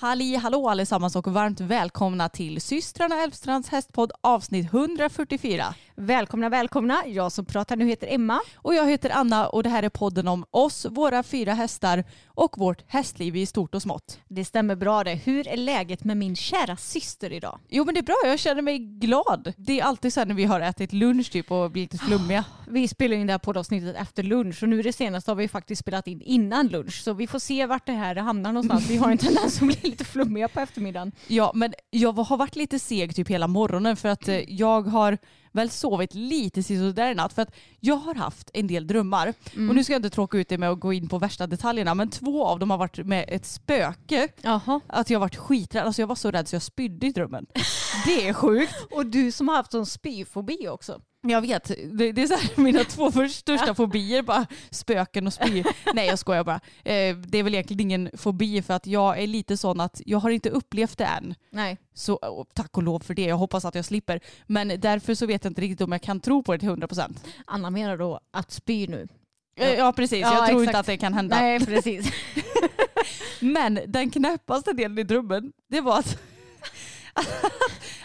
Halli hallå allesammans och varmt välkomna till systrarna Elfstrands hästpodd avsnitt 144. Välkomna, välkomna. Jag som pratar nu heter Emma. Och jag heter Anna och det här är podden om oss, våra fyra hästar och vårt hästliv i stort och smått. Det stämmer bra det. Hur är läget med min kära syster idag? Jo men det är bra, jag känner mig glad. Det är alltid så här när vi har ätit lunch typ och blir lite flummiga. Vi spelar in det här poddavsnittet efter lunch och nu det senaste har vi faktiskt spelat in innan lunch så vi får se vart det här hamnar någonstans. Vi har en tendens att bli lite flummiga på eftermiddagen. Ja men jag har varit lite seg typ hela morgonen för att eh, jag har väl sovit lite sådär i natt för att jag har haft en del drömmar. Och nu ska jag inte tråka ut det med att gå in på värsta detaljerna men två av dem har varit med ett spöke. Jaha. Att jag har varit skiträdd. Alltså jag var så rädd så jag spydde i drömmen. Det är sjukt. Och du som har haft sån spyfobi också. Jag vet, det, det är så här, mina två största fobier, bara spöken och spy. Nej jag skojar bara. Eh, det är väl egentligen ingen fobi för att jag är lite sån att jag har inte upplevt det än. Nej. Så och tack och lov för det, jag hoppas att jag slipper. Men därför så vet jag inte riktigt om jag kan tro på det till 100%. Anna menar då att spy nu. Eh, Ja precis, Ja, jag tror inte exakt. att det kan hända. Nej precis. Men den knäppaste delen i drömmen, det var att,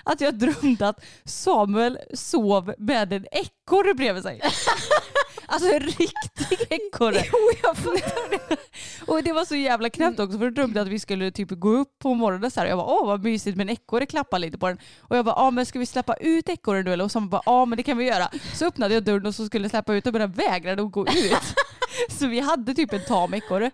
att jag drömde att Samuel sov med en ekorre bredvid sig. Alltså en riktig ekorre. jo jag fattar det. Och det var så jävla knäppt också för då drömde jag att vi skulle typ gå upp på morgonen så här. jag bara åh vad mysigt med en ekorre klappa lite på den. Och jag bara ja men ska vi släppa ut ekorren nu eller? Och Samuel bara ja men det kan vi göra. Så öppnade jag dörren och så skulle släppa ut den men den vägrade att gå ut. Så vi hade typ en tam ekorre.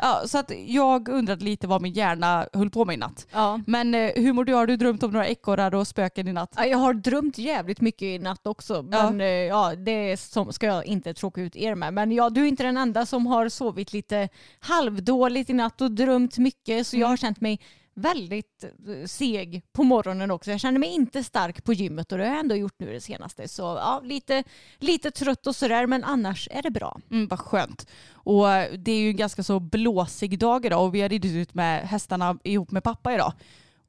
Ja, så att jag undrade lite vad min hjärna höll på med i natt. Ja. Men eh, hur mår du? Har du drömt om några ekorrar och spöken i natt? Ja, Jag har drömt jävligt mycket i natt också. Men ja. ja, det som, ska jag inte tråka ut er med. Men ja, du är inte den enda som har sovit lite halvdåligt i natt och drömt mycket. Så jag har känt mig väldigt eh, seg på morgonen också. Jag känner mig inte stark på gymmet och det har jag ändå gjort nu det senaste. Så ja, lite, lite trött och sådär men annars är det bra. Mm, vad skönt. Och eh, det är ju en ganska så blåsig dag idag och vi har ridit ut med hästarna ihop med pappa idag.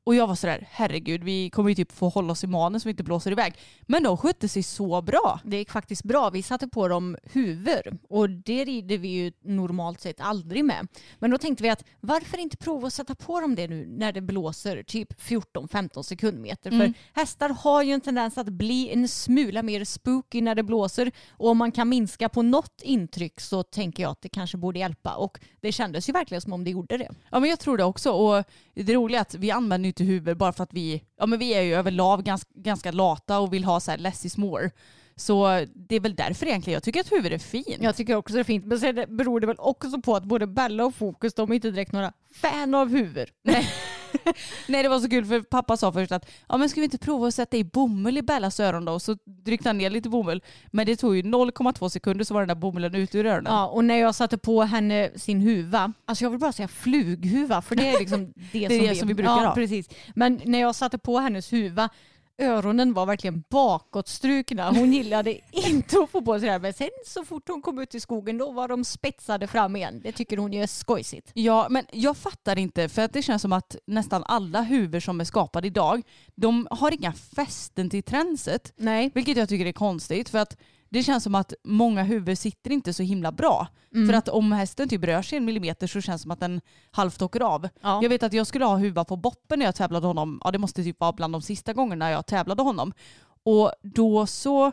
Och jag var sådär, herregud vi kommer ju typ få hålla oss i manen så vi inte blåser iväg. Men de skötte sig så bra. Det gick faktiskt bra. Vi satte på dem huvud och det rider vi ju normalt sett aldrig med. Men då tänkte vi att varför inte prova att sätta på dem det nu när det blåser typ 14-15 sekundmeter. För hästar har ju en tendens att bli en smula mer spooky när det blåser och om man kan minska på något intryck så tänker jag att det kanske borde hjälpa och det kändes ju verkligen som om det gjorde det. Ja men jag tror det också. Och det roliga är att vi använder inte huvud bara för att vi, ja men vi är ju överlag ganska, ganska lata och vill ha så här less is more. Så det är väl därför egentligen jag tycker att huvud är fint. Jag tycker också det är fint men sen beror det väl också på att både Bella och Fokus de är inte direkt några fan av huvud. Nej. Nej det var så kul för pappa sa först att ja men ska vi inte prova att sätta i bomull i Bellas öron då? Och så tryckte han ner lite bomull. Men det tog ju 0,2 sekunder så var den där bomullen ute ur öronen. Ja, och när jag satte på henne sin huva, alltså jag vill bara säga flughuva för det är liksom det, Det är det som vi brukar ja, ha. Precis. Men när jag satte på hennes huva, öronen var verkligen bakåtstrukna. Hon gillade inte att få på sig det här men sen så fort hon kom ut i skogen då var de spetsade fram igen. Det tycker hon ju är skojsigt. Ja, men jag fattar inte för att det känns som att nästan alla huvud som är skapade idag, de har inga fästen till tränset. Nej. Vilket jag tycker är konstigt för att det känns som att många huvud sitter inte så himla bra. För att om hästen typ rör sig en millimeter så känns det som att den halvt åker av. Ja. Jag vet att jag skulle ha huva på boppen när jag tävlade honom. Ja det måste typ vara bland de sista gångerna jag tävlade honom. Och då så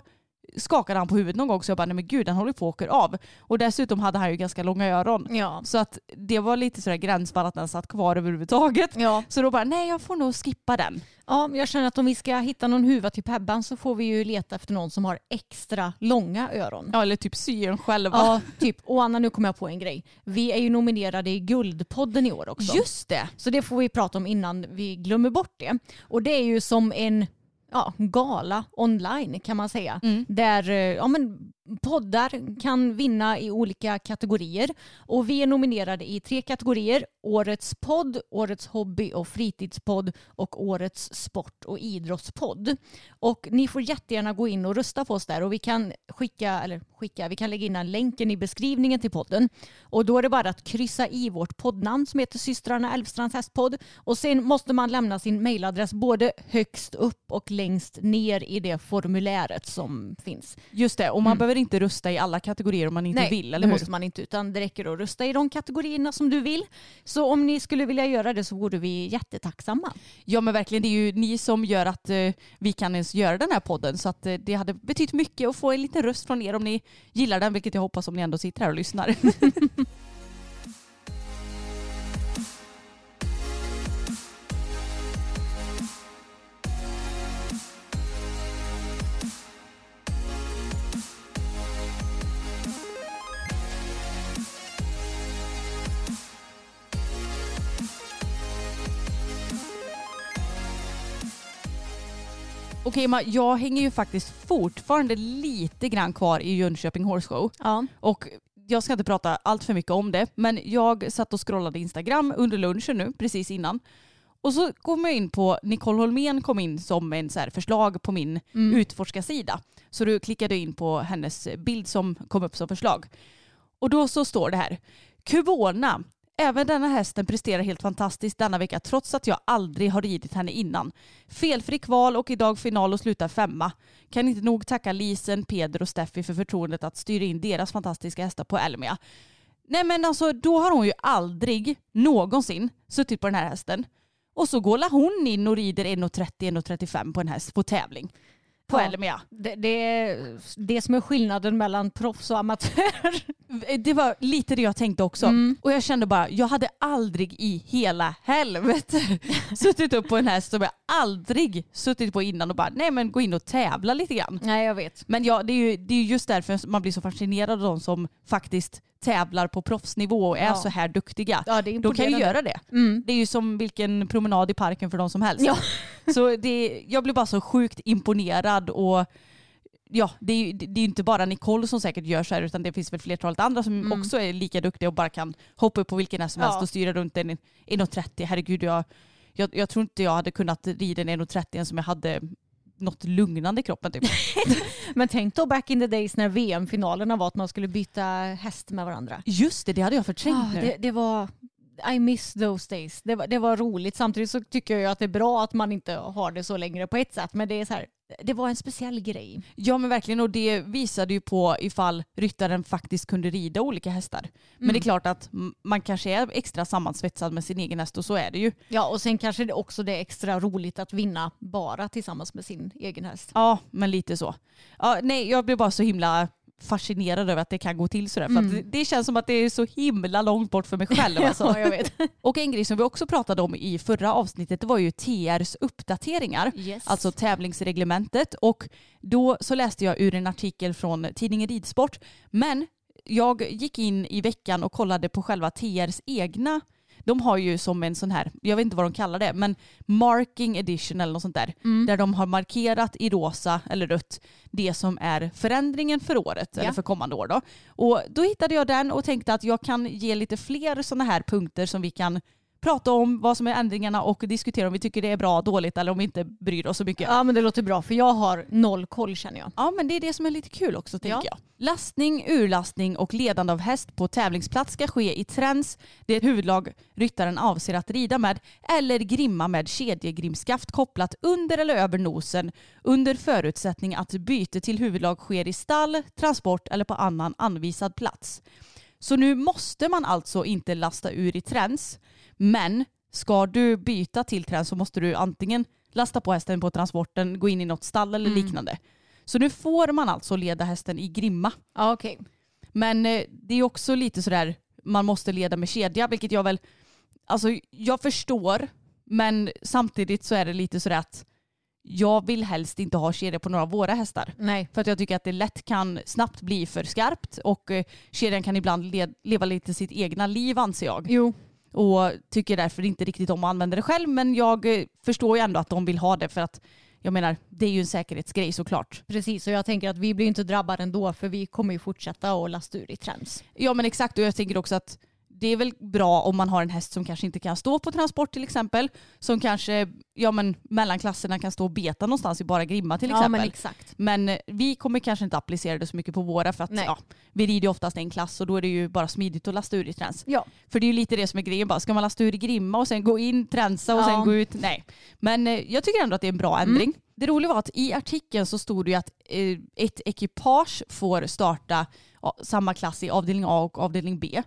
skakade han på huvudet någon gång så jag bara nej men gud den håller på att åka av. Och dessutom hade han ju ganska långa öron. Ja. Så att det var lite sådär gränsfall att den satt kvar överhuvudtaget. Ja. Så då bara nej jag får nog skippa den. Ja, jag känner att om vi ska hitta någon huva till Pebban så får vi ju leta efter någon som har extra långa öron. Ja eller typ sy den själva. Ja, typ. Och Anna, nu kommer jag på en grej. Vi är ju nominerade i Guldpodden i år också. Just det. Så det får vi prata om innan vi glömmer bort det. Och det är ju som en ja, gala online kan man säga. Där eh, ja, men, poddar kan vinna i olika kategorier. Och vi är nominerade i tre kategorier. Årets podd, Årets hobby och fritidspodd och Årets sport och idrottspodd. Och ni får jättegärna gå in och rösta på oss där och vi kan skicka, eller skicka, vi kan lägga in en länken i beskrivningen till podden. Och då är det bara att kryssa i vårt poddnamn som heter systrarna Älvstrands hästpodd. Och sen måste man lämna sin mejladress både högst upp och längst ner i det formuläret som finns. Just det, och man behöver inte rösta i alla kategorier om man inte Nej, vill, eller det hur? måste man inte utan det räcker att rösta i de kategorierna som du vill. Så om ni skulle vilja göra det så vore vi jättetacksamma. Ja men verkligen, det är ju ni som gör att eh, vi kan ens göra den här podden. Så att eh, det hade betytt mycket att få en liten röst från er om ni gillar den, vilket jag hoppas om ni ändå sitter här och lyssnar. Okej Emma, jag hänger ju faktiskt fortfarande lite grann kvar i Jönköping Horse Show. Ja. Och jag ska inte prata allt för mycket om det, men jag satt och scrollade Instagram under lunchen nu, precis innan. Och så kom jag in på, Nicole Holmén kom in som en så förslag på min utforskarsida. Så du klickade in på hennes bild som kom upp som förslag. Och då så står det här, Kubona, även denna hästen presterar helt fantastiskt denna vecka trots att jag aldrig har ridit henne innan. Felfri kval och idag final och slutar femma. Kan inte nog tacka Lisen, Peder och Steffi för förtroendet att styra in deras fantastiska hästar på Elmia. Nej men alltså då har hon ju aldrig någonsin suttit på den här hästen. Och så går hon in och rider 1,30-1,35 på en häst på tävling. På Ja. Elmia. Det, det det som är skillnaden mellan proffs och amatör. Det var lite det jag tänkte också. Mm. Och jag kände bara, jag hade aldrig i hela helvete suttit upp på en häst som jag aldrig suttit på innan och bara, nej men gå in och tävla lite grann. Nej jag vet. Men ja, det är ju det är ju just därför man blir så fascinerad av de som faktiskt tävlar på proffsnivå och är Ja. så här duktiga. Ja, det är de kan ju göra det. Mm. Det är ju som vilken promenad i parken för de som helst. Ja. Så det, jag blir bara så sjukt imponerad och ja, det är ju det är inte bara Nicole som säkert gör så här utan det finns väl flertalet andra som också är lika duktiga och bara kan hoppa upp på vilken häst som Mm. Ja. helst och styra runt en 1,30. Herregud, jag, jag, jag tror inte jag hade kunnat rida en 1,30 ens som jag hade något lugnande i kroppen typ. Men tänk då back in the days när VM-finalerna var att man skulle byta häst med varandra. Just det, det hade jag förträngt Ah, nu. det, det var... I miss those days. Det var, det var roligt. Samtidigt så tycker jag att det är bra att man inte har det så längre på ett sätt. Men det är så här, det var en speciell grej. Ja men verkligen och det visade ju på ifall ryttaren faktiskt kunde rida olika hästar. Men det är klart att man kanske är extra sammansvetsad med sin egen häst och så är det ju. Ja, och sen kanske det också det är extra roligt att vinna bara tillsammans med sin egen häst. Ja men lite så. Ja, nej jag blir bara så himla fascinerad över att det kan gå till sådär. För att det, det känns som att det är så himla långt bort för mig själv. Alltså. Ja, jag vet. Och en grej som vi också pratade om i förra avsnittet det var ju TRs uppdateringar. Yes. Alltså tävlingsreglementet. Och då så läste jag ur en artikel från tidningen Ridsport. Men jag gick in i veckan och kollade på själva TRs egna de har ju som en sån här, jag vet inte vad de kallar det, men marking edition eller något sånt där. Mm. Där de har markerat i rosa eller rött det som är förändringen för året eller för kommande år. Då. Och då hittade jag den och tänkte att jag kan ge lite fler sådana här punkter som vi kan prata om vad som är ändringarna och diskutera om vi tycker det är bra, dåligt eller om vi inte bryr oss så mycket. Ja, men det låter bra för jag har noll koll känner jag. Ja men det är det som är lite kul också tänker Ja. jag. Lastning, urlastning och ledande av häst på tävlingsplats ska ske i träns, det huvudlag ryttaren avser att rida med, eller grimma med kedjegrimskaft kopplat under eller över nosen under förutsättning att byte till huvudlag sker i stall, transport eller på annan anvisad plats. Så nu måste man alltså inte lasta ur i träns, men ska du byta till träns så måste du antingen lasta på hästen på transporten, gå in i något stall eller liknande. Så nu får man alltså leda hästen i grimma. Okej. Men eh, det är också lite sådär, man måste leda med kedja, vilket jag väl, alltså jag förstår, men samtidigt så är det lite sådär att jag vill helst inte ha kedja på några av våra hästar. Nej. För att jag tycker att det lätt kan snabbt bli för skarpt och eh, kedjan kan ibland le- leva lite sitt egna liv anser jag. Jo. Och tycker därför inte riktigt om att använda det själv men jag eh, förstår ju ändå att de vill ha det för att jag menar det är ju en säkerhetsgrej såklart. Precis, och jag tänker att vi blir inte drabbade ändå för vi kommer ju fortsätta att lasta ur i träns. Ja men exakt och jag tänker också att det är väl bra om man har en häst som kanske inte kan stå på transport till exempel. Som kanske, ja men mellan klasserna kan stå och beta någonstans i bara grimma till Ja exempel. men exakt. Men eh, vi kommer kanske inte applicera det så mycket på våra för att Nej. ja, vi rider ju oftast en klass och då är det ju bara smidigt att lasta ur i träns. Ja. För det är ju lite det som är grejen bara, ska man lasta ur i grimma och sen gå in, tränsa och Ja. sen gå ut? Nej. Men eh, jag tycker ändå att det är en bra ändring. Det roliga var att i artikeln så stod det ju att eh, ett ekipage får starta ja, samma klass i avdelning A och avdelning B.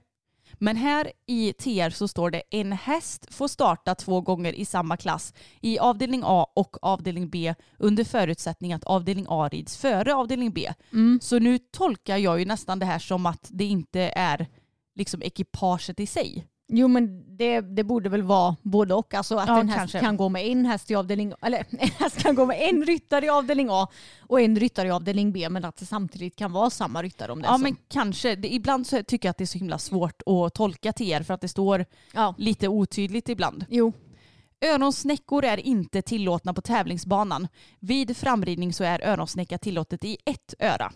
Men här i TR så står det en häst får starta två gånger i samma klass i avdelning A och avdelning B under förutsättning att avdelning A rids före avdelning B. Så nu tolkar jag ju nästan det här som att det inte är liksom ekipaget i sig. Jo men det, det borde väl vara både och. Alltså att Ja, en häst kanske. kan gå med en häst i avdelning eller en häst kan gå med en ryttare i avdelning A och en ryttare i avdelning B men att det samtidigt kan vara samma ryttare om det Ja så. men kanske. Det, ibland så tycker jag att det är så himla svårt att tolka TR för att det står Ja. lite otydligt ibland. Jo. Öronsnäckor är inte tillåtna på tävlingsbanan. Vid framridning så är öronsnäcka tillåtet i ett öra.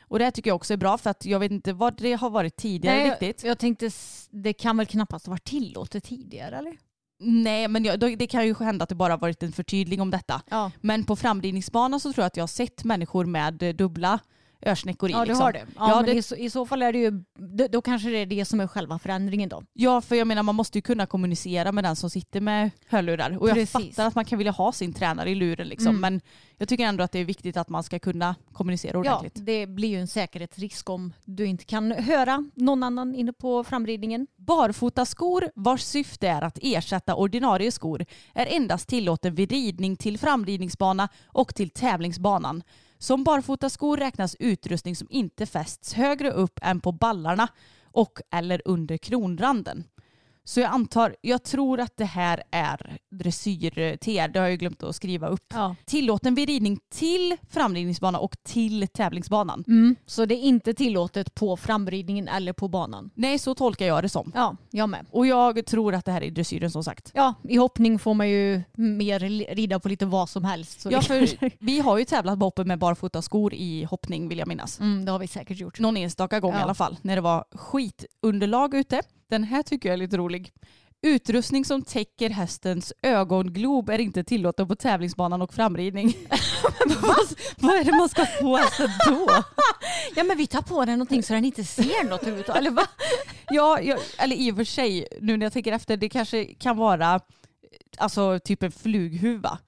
Och det här tycker jag också är bra för att jag vet inte vad det har varit tidigare Nej, riktigt. Jag tänkte s- det kan väl knappast ha varit tillåtet tidigare eller? Nej men jag, det kan ju hända att det bara varit en förtydling om detta. Ja. Men på framridningsbanan så tror jag att jag har sett människor med dubbla örsnäckor i. Ja, du liksom. har det. Ja, Ja, det- I, så, i så fall är det ju, då, kanske det är det som är själva förändringen då. Ja, för jag menar man måste ju kunna kommunicera med den som sitter med hörlurar. Och jag Precis. fattar att man kan vilja ha sin tränare i luren liksom. Mm. Men jag tycker ändå att det är viktigt att man ska kunna kommunicera Ja, ordentligt. det blir ju en säkerhetsrisk om du inte kan höra någon annan inne på framridningen. Barfotaskor vars syfte är att ersätta ordinarie skor är endast tillåten vid ridning till framridningsbana och till tävlingsbanan. Som barfotaskor räknas utrustning som inte fästs högre upp än på ballarna och eller under kronranden. Så jag antar, jag tror att det här är dressyr-TR, det har jag ju glömt att skriva upp. Ja. Tillåten vid ridning till framridningsbana och till tävlingsbanan. Mm. Så det är inte tillåtet på framridningen eller på banan. Nej, så tolkar jag det som. Ja, jag med. Och jag tror att det här är dressyren som sagt. Ja, i hoppning får man ju mer rida på lite vad som helst. Ja, för vi har ju tävlat på hoppen med barfotaskor i hoppning vill jag minnas. mm, det har vi säkert gjort. Någon enstaka gång Ja. i alla fall, när det var skitunderlag ute. Den här tycker jag är lite rolig. Utrustning som täcker hästens ögonglob är inte tillåten på tävlingsbanan och framridning. vad, vad är det man ska få hästen då? Ja men vi tar på den någonting så den inte ser något överhuvudtaget. Eller va? Ja, jag, eller i och för sig, nu när jag tänker efter, det kanske kan vara alltså typ en flughuva.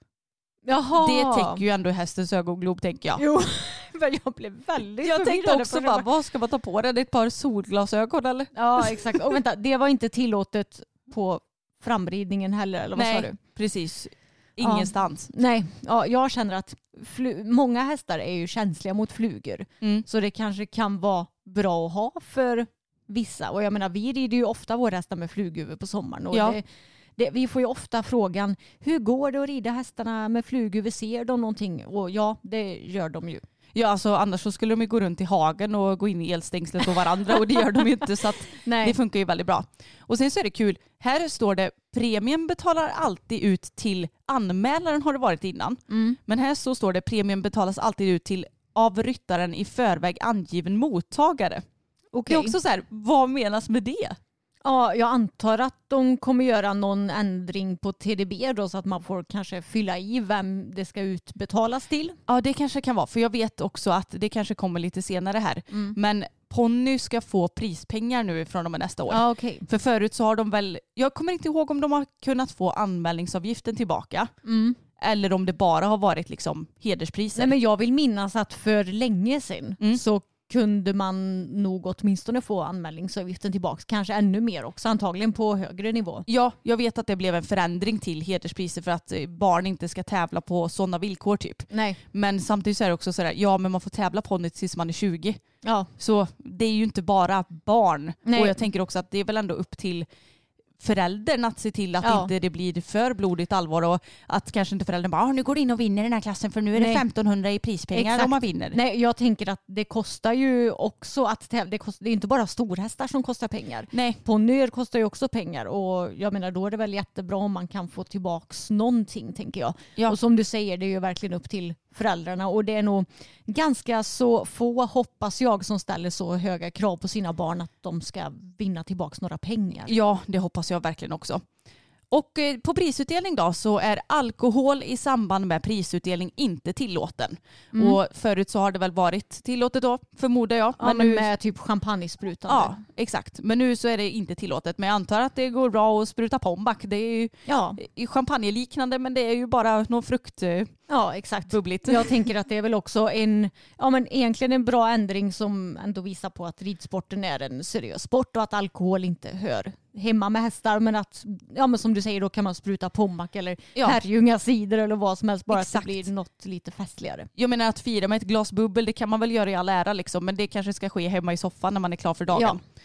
Jaha. Det täcker ju ändå hästens ögonglob tänker jag. Jo, men jag blev väldigt Jag tänkte också bara, vad ska man ta på den? Ett par solglasögon eller? Ja exakt. Och vänta, det var inte tillåtet på framridningen heller eller vad sa Nej, du? precis. Ingenstans. Nej, ja, jag känner att många hästar är ju känsliga mot flugor. Mm. Så det kanske kan vara bra att ha för vissa. Och jag menar vi rider ju ofta våra hästar med flughuvud på sommaren. Och Ja. det, det, vi får ju ofta frågan hur går det att rida hästarna med flughuvud? Ser de någonting? Och ja, det gör de ju. Ja, alltså, annars så skulle de ju gå runt i hagen och gå in i elstängslet på varandra och det gör de ju inte så att det funkar ju väldigt bra. Och sen så är det kul, här står det premien betalar alltid ut till anmälaren har det varit innan. Mm. Men här så står det premien betalas alltid ut till av ryttaren i förväg angiven mottagare. Okej. Det är också så här, vad menas med det? Ja, jag antar att de kommer göra någon ändring på TDB då så att man får kanske fylla i vem det ska utbetalas till. Ja det kanske kan vara, för jag vet också att det kanske kommer lite senare här. Men Ponny ska få prispengar nu från och med nästa år. Ja, okej. För förut så har de väl, jag kommer inte ihåg om de har kunnat få anmälningsavgiften tillbaka. Mm. Eller om det bara har varit liksom hederspriser. Nej, men jag vill minnas att för länge sedan Mm. så kunde man nog åtminstone få anmälningsavgiften tillbaka. Kanske ännu mer också, antagligen på högre nivå. Ja, jag vet att det blev en förändring till hederspriser för att eh, barn inte ska tävla på sådana villkor typ. Nej. Men samtidigt så är det också sådär, ja men man får tävla på det tills man är 20. Ja, Så det är ju inte bara barn. Nej. Och jag tänker också att det är väl ändå upp till föräldern att se till att Ja. inte det blir för blodigt allvar och att kanske inte föräldern bara "Ah, nu går du in och vinner den här klassen för nu är det Nej. 1500 i prispengar Exakt. om man vinner. Nej, jag tänker att det kostar ju också att tävla. Det, kostar, det är inte bara storhästar som kostar pengar. Nej. Ponnyer kostar ju också pengar och jag menar då är det väl jättebra om man kan få tillbaks någonting tänker jag. Ja. Och som du säger, det är ju verkligen upp till föräldrarna och det är nog ganska så få, hoppas jag, som ställer så höga krav på sina barn att de ska vinna tillbaks några pengar. Ja, det hoppas jag verkligen också. Och eh, på prisutdelning då så är alkohol i samband med prisutdelning inte tillåten. Och förut så har det väl varit tillåtet då, förmodar jag. Ja, men nu, med typ champagnesprutande. ja, exakt. Men nu så är det inte tillåtet. Men jag antar att det går bra att spruta pomback. Det är ju ja, champagneliknande men det är ju bara någon fruktbubbligt. ja exakt. Jag tänker att det är väl också en, ja men egentligen en bra ändring som ändå visar på att ridsporten är en seriös sport och att alkohol inte hör hemma med hästar men att, ja men som du säger då kan man spruta pommack eller Ja. Herrljunga cider eller vad som helst bara att Exakt. det blir något lite festligare. Jag menar att fira med ett glas bubbel det kan man väl göra i all ära liksom men det kanske ska ske hemma i soffan när man är klar för dagen. Ja.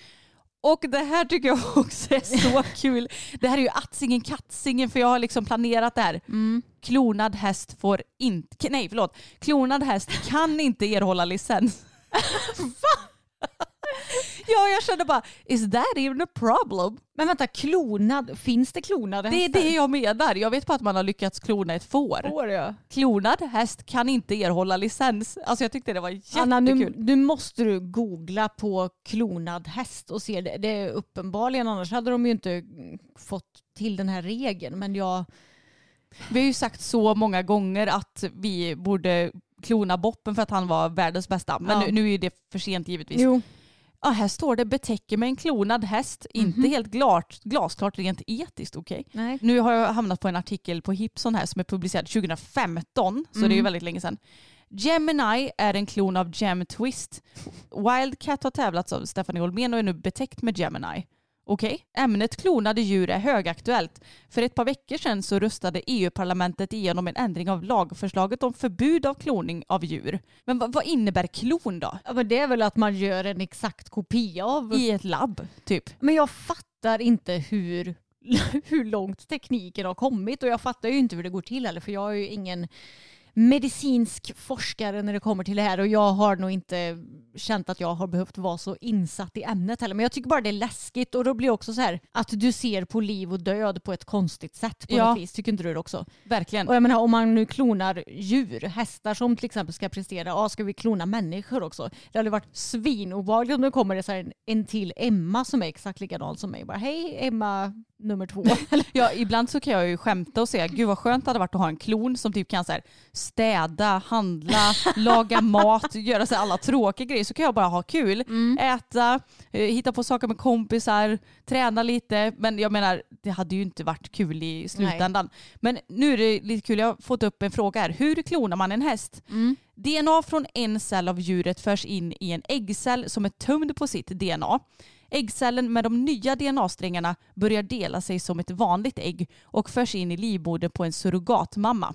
Och det här tycker jag också är så kul. Det här är ju Atzingen Katzingen för jag har liksom planerat det här. Klonad häst får inte, nej förlåt, klonad häst kan inte erhålla licens. ja jag kände bara, is that even a problem? Men vänta, klonad, finns det klonade Det är hästar? det jag menar. Jag vet bara att man har lyckats klona ett får. Får jag? Klonad häst kan inte erhålla licens. Alltså jag tyckte det var jättekul. Anna, nu, nu måste du googla på klonad häst och se det. Det är uppenbarligen, annars hade de ju inte fått till den här regeln. Men jag, Vi har ju sagt så många gånger att vi borde klona Boppen för att han var världens bästa. Men Ja. nu, nu är det för sent givetvis. jo, Ja, här står det betäcker med en klonad häst. Inte helt klart, glasklart rent etiskt okej. nej. Nu har jag hamnat på en artikel på Hipson här som är publicerad 2015, så det är ju väldigt länge sedan. Gemini är en klon av Gem Twist. Wildcat har tävlats av Stephanie Holmén och är nu betäckt med Gemini. Okej. Ämnet klonade djur är högaktuellt. För ett par veckor sedan så röstade EU-parlamentet igenom en ändring av lagförslaget om förbud av kloning av djur. Men vad, vad innebär klon då? Ja, men det är väl att man gör en exakt kopia av... I ett labb, typ? Men jag fattar inte hur, hur långt tekniken har kommit och jag fattar ju inte hur det går till heller för jag är ju ingen medicinsk forskare när det kommer till det här och jag har nog inte känt att jag har behövt vara så insatt i ämnet heller. Men jag tycker bara det är läskigt och då blir det också så här att du ser på liv och död på ett konstigt sätt på Ja. något vis. Tycker inte du det också? Verkligen. Och jag menar om man nu klonar djur, hästar som till exempel ska prestera, ja ska vi klona människor också? Det hade varit svinobehagligt om det kommer det så här en, en till Emma som är exakt likadan som mig. Bara hej Emma nummer två. Ja, ibland så kan jag ju skämta och säga gud vad skönt det hade varit att ha en klon som typ kan så här, städa, handla, laga mat, göra så här alla tråkiga grejer. Så kan jag bara ha kul, äta, eh, hitta på saker med kompisar, träna lite. Men jag menar, det hade ju inte varit kul i slutändan. Men nu är det lite kul, jag har fått upp en fråga här. Hur klonar man en häst? DNA från en cell av djuret förs in i en äggcell som är tömd på sitt DNA. Äggcellen med de nya DNA-strängarna börjar dela sig som ett vanligt ägg och förs in i livmodern på en surrogatmamma.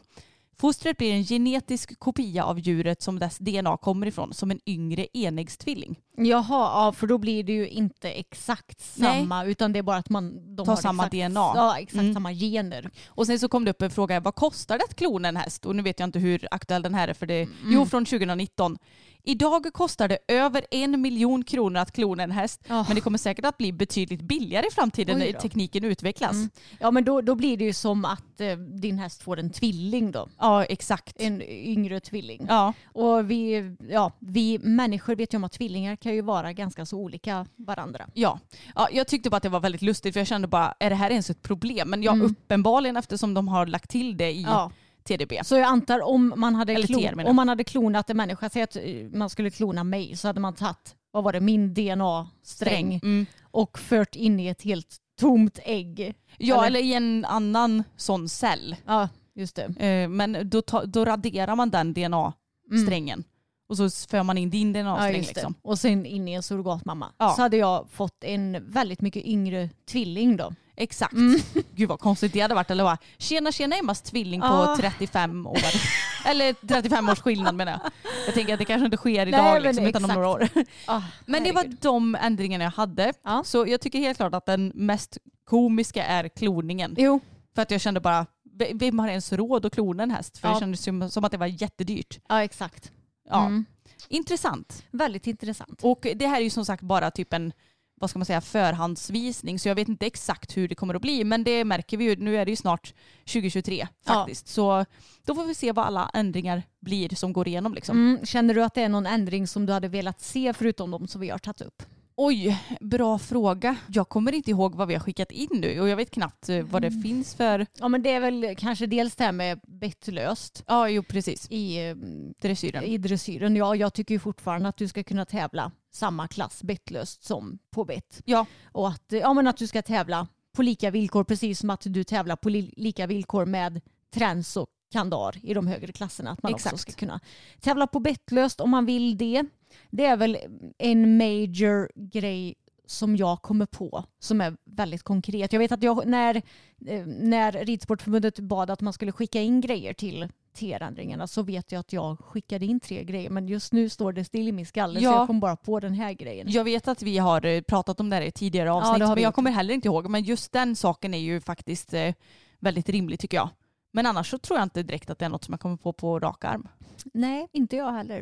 Fostret blir en genetisk kopia av djuret som dess DNA kommer ifrån, som en yngre enäggstvilling. Jaha, ja, för då blir det ju inte exakt Nej. samma utan det är bara att man de Tar har samma exakt, DNA. Ja, exakt Mm. samma gener. Och sen så kom det upp en fråga, vad kostar det att klona en häst? Och nu vet jag inte hur aktuell den här är, för det Mm. jo från 2019. Idag kostar det över en miljon kronor att klona en häst, Ja. men det kommer säkert att bli betydligt billigare i framtiden när tekniken utvecklas. Mm. Ja men då, då blir det ju som att eh, din häst får en tvilling då. Ja, exakt. En yngre tvilling. Ja. Och vi, ja, vi människor vet ju om att tvillingar kan ju vara ganska så olika varandra. Ja. ja, jag tyckte bara att det var väldigt lustigt för jag kände bara, är det här ens ett problem? Men ja, Mm. uppenbarligen eftersom de har lagt till det i Ja. TDB. Så jag antar om man hade, klon, om man hade klonat en människa, säg att eh, man skulle klona mig så hade man tagit, vad var det, min DNA-sträng Mm. och fört in i ett helt tomt ägg. Ja, Eller- eller i en annan sån cell. Ja, just det. Eh, Men då, då raderar man den DNA-strängen. Och så för man in din Ja, DNA-sträng. det. liksom. Och sen in i en surrogatmamma. Ja. Så hade jag fått en väldigt mycket yngre tvilling då. Exakt. Gud vad konstigt det hade varit. Eller vad? Tjena tjena Emmas tvilling på Ja. 35 år. Eller 35 års skillnad menar jag. Jag tänker att det kanske inte sker idag Nej, liksom, utan om några år. Ah, Men det var de ändringarna jag hade. Ja. Så jag tycker helt klart att den mest komiska är kloningen. Jo, För att jag kände bara, vem har ens råd att klona en häst? För Ja. det kändes som, som att det var jättedyrt. ja exakt. Ja. Mm. Intressant. Väldigt intressant. Och det här är ju som sagt bara typ en vad ska man säga, förhandsvisning så jag vet inte exakt hur det kommer att bli men det märker vi ju, nu är det ju snart 2023 Ja. faktiskt. Så då får vi se vad alla ändringar blir som går igenom liksom. Mm. Känner du att det är någon ändring som du hade velat se förutom de som vi har tagit upp? Oj, bra fråga. Jag kommer inte ihåg vad vi har skickat in nu och jag vet knappt eh, vad det Mm. finns för... Ja men det är väl kanske dels det här med bettlöst Ja, jo precis. i, eh, Dressyren. i dressyren. Ja, jag tycker ju fortfarande att du ska kunna tävla samma klass bettlöst som på bett. Ja, Och att, eh, ja, men att du ska tävla på lika villkor precis som att du tävlar på li- lika villkor med träns och kandar i de högre klasserna. Att man också Exakt. ska kunna tävla på bettlöst om man vill det. Det är väl en major grej som jag kommer på som är väldigt konkret. Jag vet att jag, när, eh, när Ridsportförbundet bad att man skulle skicka in grejer till TR-ändringarna så vet jag att jag skickade in tre grejer men just nu står det still i min skalle så Ja. jag kom bara på den här grejen. jag vet att vi har eh, pratat om det här i tidigare Ja, avsnitt vi men jag gjort. kommer heller inte ihåg. Men just den saken är ju faktiskt eh, väldigt rimlig tycker jag. Men annars så tror jag inte direkt att det är något som jag kommer på på rak arm. Nej, inte jag heller.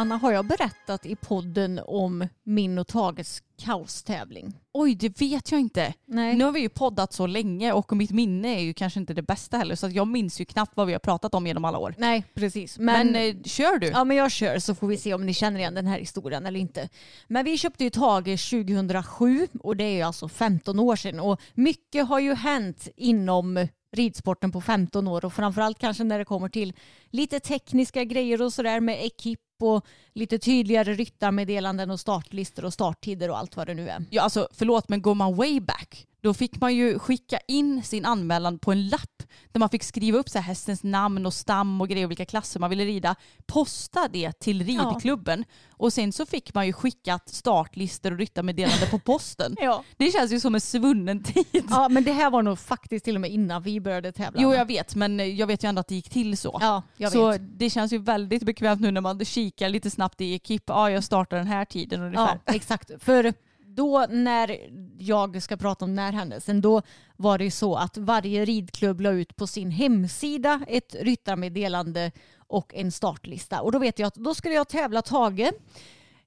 Anna, har jag berättat i podden om min och Tages kaostävling? Oj, det vet jag inte. Nej. Nu har vi ju poddat så länge och mitt minne är ju kanske inte det bästa heller så att jag minns ju knappt vad vi har pratat om genom alla år. Nej, precis. Men, Men, eh, kör du? ja, men jag kör så får vi se om ni känner igen den här historien eller inte. Men vi köpte ju Tage 2007 och det är ju alltså 15 år sedan och mycket har ju hänt inom ridsporten på 15 år och framförallt kanske när det kommer till lite tekniska grejer och sådär med ekip och lite tydligare ryttarmeddelanden och startlistor och starttider och allt vad det nu är. Ja, alltså, förlåt men går man way back då fick man ju skicka in sin anmälan på en lapp där man fick skriva upp så här hästens namn och stam och grejer och vilka klasser man ville rida. Posta det till ridklubben och sen så fick man ju skickat startlistor och ryttarmeddelanden på posten. Ja. Det känns ju som en svunnen tid. ja, men det här var nog faktiskt till och med innan vi började tävla. Jo jag vet men jag vet ju ändå att det gick till så. Ja, jag så vet. det känns ju väldigt bekvämt nu när man kikar lite snabbt i ekip. Ja jag startar den här tiden ungefär. Ja, exakt. För då när jag ska prata om den här händelsen, då var det ju så att varje ridklubb la ut på sin hemsida ett ryttarmeddelande och en startlista. Och då vet jag att då skulle jag tävla Tage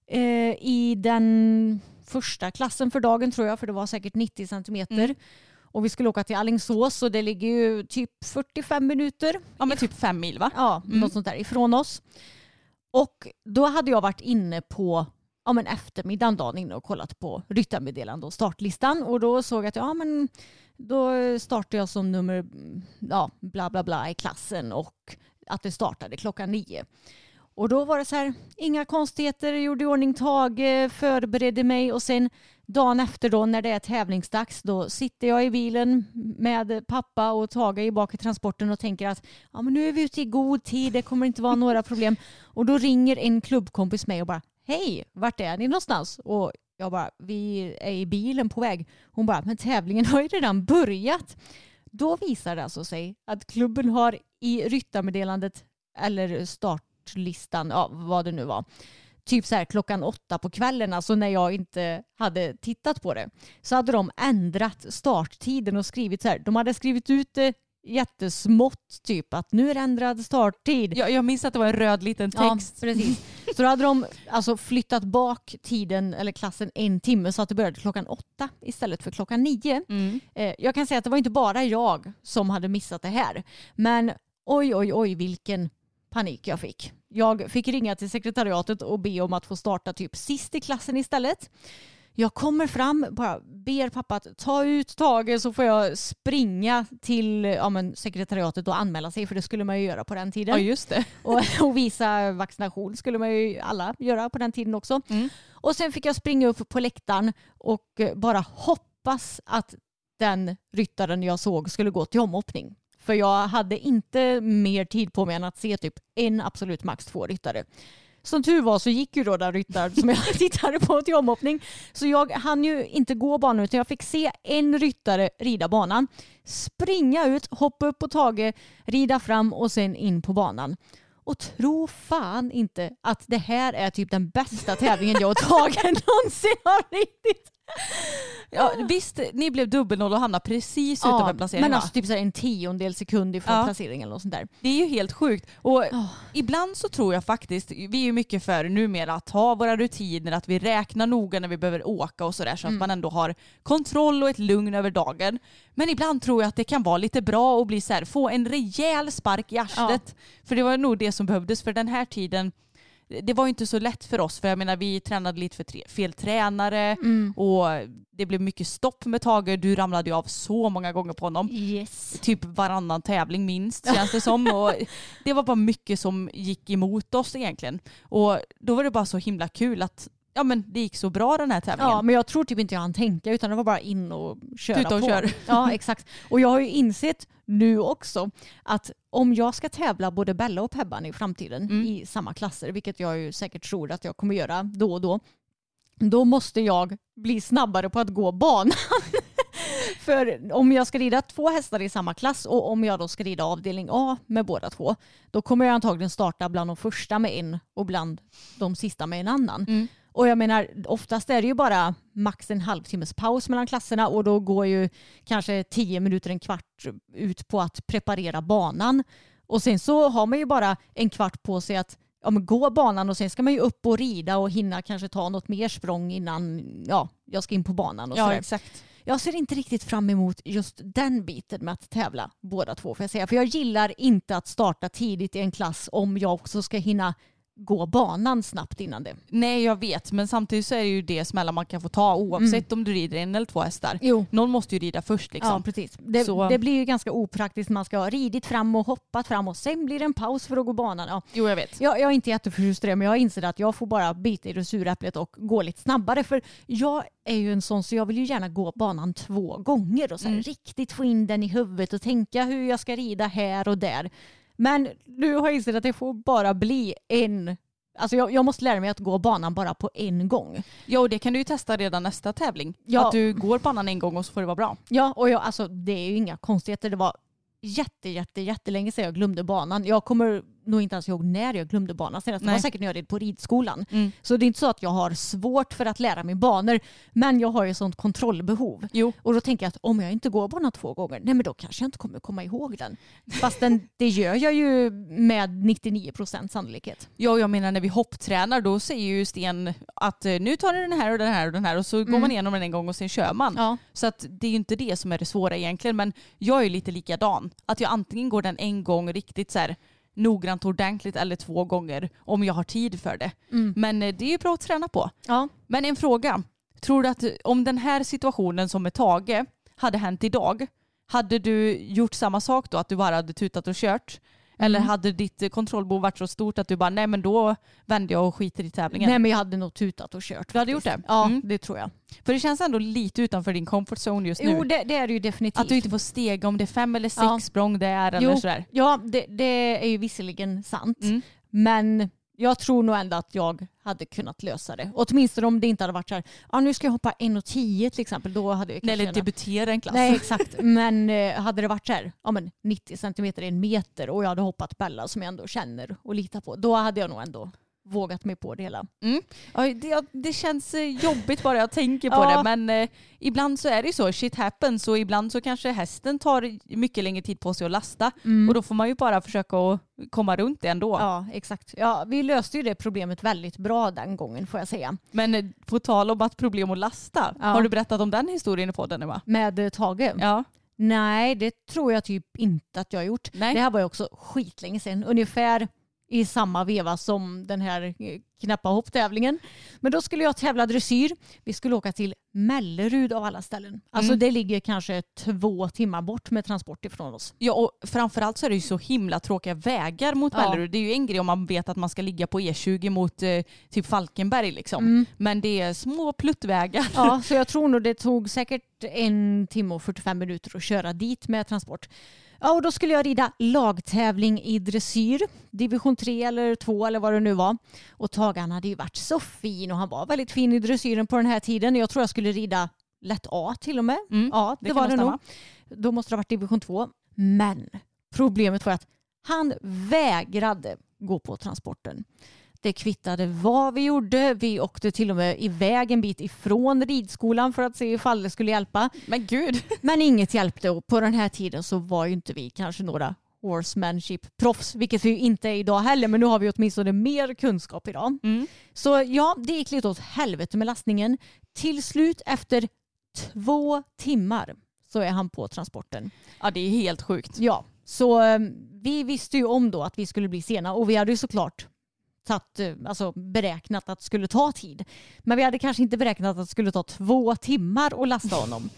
eh, i den första klassen för dagen tror jag, för det var säkert 90 centimeter. Och vi skulle åka till Alingsås och det ligger ju typ 45 minuter Ja men typ fem mil va? Ja, något sånt där ifrån oss. Och då hade jag varit inne på ja, men eftermiddagen dagen inne och kollat på ryttarmeddelande och startlistan och då såg jag att ja, men då startade jag som nummer ja, bla bla bla i klassen och att det startade klockan nio. Och då var det så här, inga konstigheter, gjorde i ordning Tage, eh, förberedde mig och sen dagen efter då när det är tävlingsdags då sitter jag i bilen med pappa och Tage i bak i transporten och tänker att ja, men nu är vi ute i god tid, det kommer inte vara några problem. Och då ringer en klubbkompis mig och bara hej, vart är ni någonstans? Och jag bara, vi är i bilen på väg. Hon bara, men tävlingen har ju redan börjat. Då visar det alltså sig att klubben har i ryttarmeddelandet eller startlistan, ja, vad det nu var, typ så här klockan åtta på kvällen, alltså när jag inte hade tittat på det, så hade de ändrat starttiden och skrivit så här, de hade skrivit ut det jättesmått, typ att nu är det ändrad starttid. Jag, jag minns att det var en röd liten text. Ja, precis. Så då hade de alltså flyttat bak tiden eller klassen en timme så att det började klockan åtta istället för klockan nio. Mm. Eh, Jag kan säga att det var inte bara jag som hade missat det här. Men oj, oj, oj vilken panik jag fick. Jag fick ringa till sekretariatet och be om att få starta typ sist i klassen istället. Jag kommer fram, bara ber pappa att ta ut Tage så får jag springa till ja, men, sekretariatet och anmäla sig för det skulle man ju göra på den tiden. Ja just det. Och, och visa vaccination skulle man ju alla göra på den tiden också. Mm. Och sen fick jag springa upp på läktaren och eh, bara hoppas att den ryttaren jag såg skulle gå till omhoppning. För jag hade inte mer tid på mig än att se typ en, absolut max två ryttare. Som tur var så gick ju då den ryttaren som jag tittade på till omhoppning. Så jag hann ju inte gå banan utan jag fick se en ryttare rida banan. Springa ut, hoppa upp på Tage, rida fram och sen in på banan. Och tro fan inte att det här är typ den bästa tävlingen jag och Tage någonsin har ridit. Ja, visst, ni blev dubbelnoll och hamnade precis utanför placeringen men va? alltså typ så en tiondel sekund ifrån Ja. placeringen eller sånt där. Det är ju helt sjukt. Och ibland så tror jag faktiskt, vi är ju mycket för numera att ha våra rutiner, att vi räknar noga när vi behöver åka och sådär så att man ändå har kontroll och ett lugn över dagen. Men ibland tror jag att det kan vara lite bra att bli så här, få en rejäl spark i arslet. För det var nog det som behövdes för den här tiden det var ju inte så lätt för oss för jag menar vi tränade lite för tre, fel tränare och det blev mycket stopp med Tage. Du ramlade ju av så många gånger på honom Yes. typ varannan tävling minst känns det som. Och det var bara mycket som gick emot oss egentligen. Och då var det bara så himla kul att ja, men det gick så bra den här tävlingen. Ja, men jag tror typ inte jag hann tänka utan det var bara in och köra Tuta och på. kör. Ja, exakt. Och jag har ju insett nu också att om jag ska tävla både Bella och Pebban i framtiden Mm. i samma klasser, vilket jag ju säkert tror att jag kommer göra då och då, då måste jag bli snabbare på att gå banan. För om jag ska rida två hästar i samma klass och om jag då ska rida avdelning A med båda två, då kommer jag antagligen starta bland de första med en och bland de sista med en annan. Mm. Och jag menar, oftast är det ju bara max en halvtimmes paus mellan klasserna och då går ju kanske tio minuter, en kvart ut på att preparera banan. Och sen så har man ju bara en kvart på sig att ja, gå banan och sen ska man ju upp och rida och hinna kanske ta något mer språng innan ja, jag ska in på banan. Och ja sådär. exakt. Jag ser inte riktigt fram emot just den biten med att tävla båda två får jag säga. För jag gillar inte att starta tidigt i en klass om jag också ska hinna gå banan snabbt innan det. Nej jag vet men samtidigt så är det ju det smällar man kan få ta oavsett om du rider en eller två hästar. Jo. Någon måste ju rida först liksom. Ja, precis. Det, Så- det blir ju ganska opraktiskt. Man ska ha ridit fram och hoppat fram och sen blir det en paus för att gå banan. Ja. Jo jag vet. Jag, jag är inte jättefrustrerad men jag inser att jag får bara bita i det sura äpplet och gå lite snabbare. För jag är ju en sån så jag vill ju gärna gå banan två gånger och så här, riktigt få in den i huvudet och tänka hur jag ska rida här och där. Men nu har jag insett att det får bara bli en Alltså jag, jag måste lära mig att gå banan bara på en gång. Ja och det kan du ju testa redan nästa tävling. Ja. Att du går banan en gång och så får det vara bra. Ja, och jag, alltså, det är ju inga konstigheter. Det var jätte, jätte, jättelänge sedan jag glömde banan. Jag kommer nog inte ens ihåg när jag glömde banan senast. Det var säkert när jag red på ridskolan. Mm. Så det är inte så att jag har svårt för att lära mig banor. Men jag har ju sånt kontrollbehov. Jo. Och då tänker jag att om jag inte går banan två gånger, nej men då kanske jag inte kommer komma ihåg den. Fast den, det gör jag ju med 99% sannolikhet. Ja, jag menar när vi hopptränar då säger ju Sten att eh, nu tar du den här och den här och den här och så går man igenom den en gång och sen kör man. Ja. Så att det är ju inte det som är det svåra egentligen men jag är ju lite likadan. Att jag antingen går den en gång riktigt så här noggrant ordentligt eller två gånger om jag har tid för det. Men eh, det är bra att träna på. Ja. Men en fråga. Tror du att om den här situationen som med Tage hade hänt idag, hade du gjort samma sak då? Att du bara hade tutat och kört? Eller hade ditt eh, kontrollbehov varit så stort att du bara, nej men då vänder jag och skiter i tävlingen? Nej men jag hade nog tutat och kört. Du hade faktiskt. gjort det? Ja, Mm. det tror jag. För det känns ändå lite utanför din comfort zone just nu. Jo det, det är det ju definitivt. att du inte får stega om det är fem eller sex Ja. språng där eller Jo, sådär. Ja, det, det är ju visserligen sant. Mm. Men jag tror nog ändå att jag hade kunnat lösa det. Åtminstone om det inte hade varit så här, ja, nu ska jag hoppa 1,10 till exempel. Då hade jag kanske Eller debutera en klass. Nej exakt, men eh, hade det varit så här, ja, men 90 centimeter, en meter och jag hade hoppat Bella som jag ändå känner och litar på. Då hade jag nog ändå vågat mig på det hela. Mm. Det, det känns eh, jobbigt bara jag tänker på Ja. det men eh, ibland så är det ju så, shit happens och ibland så kanske hästen tar mycket längre tid på sig att lasta och då får man ju bara försöka att komma runt det ändå. Ja exakt. Ja, vi löste ju det problemet väldigt bra den gången får jag säga. Men eh, på tal om att problem att lasta, Ja. har du berättat om den historien i podden va? Med eh, Tage? Ja. Nej, det tror jag typ inte att jag har gjort. Nej. Det här var ju också skitlänge sedan. Ungefär i samma veva som den här eh, knäppa hopptävlingen. Men då skulle jag tävla dressyr. Vi skulle åka till Mellerud av alla ställen. Alltså Mm. det ligger kanske två timmar bort med transport ifrån oss. Ja och framförallt så är det ju så himla tråkiga vägar mot Ja. Mellerud. Det är ju en grej om man vet att man ska ligga på E20 mot eh, typ Falkenberg liksom. Mm. Men det är små pluttvägar. Ja, så jag tror nog det tog säkert en timme och 45 minuter att köra dit med transport. Ja, och då skulle jag rida lagtävling i dressyr, division 3 eller 2 eller vad det nu var. Och Tage han hade ju varit så fin och han var väldigt fin i dressyren på den här tiden. Jag tror jag skulle rida lätt A till och med. Mm, ja, det, det var det nog nog. Då måste det ha varit division 2. Men problemet var att han vägrade gå på transporten. Det kvittade vad vi gjorde. Vi åkte till och med iväg en bit ifrån ridskolan för att se ifall det skulle hjälpa. Men gud. Men inget hjälpte och på den här tiden så var ju inte vi kanske några horsemanship-proffs, vilket vi inte är idag heller, men nu har vi åtminstone mer kunskap idag. Mm. Så ja, det gick lite åt helvete med lastningen. Till slut efter två timmar så är han på transporten. Ja det är helt sjukt. Ja, så eh, vi visste ju om då att vi skulle bli sena och vi hade ju såklart tatt, eh, alltså, beräknat att det skulle ta tid. Men vi hade kanske inte beräknat att det skulle ta två timmar att lasta honom.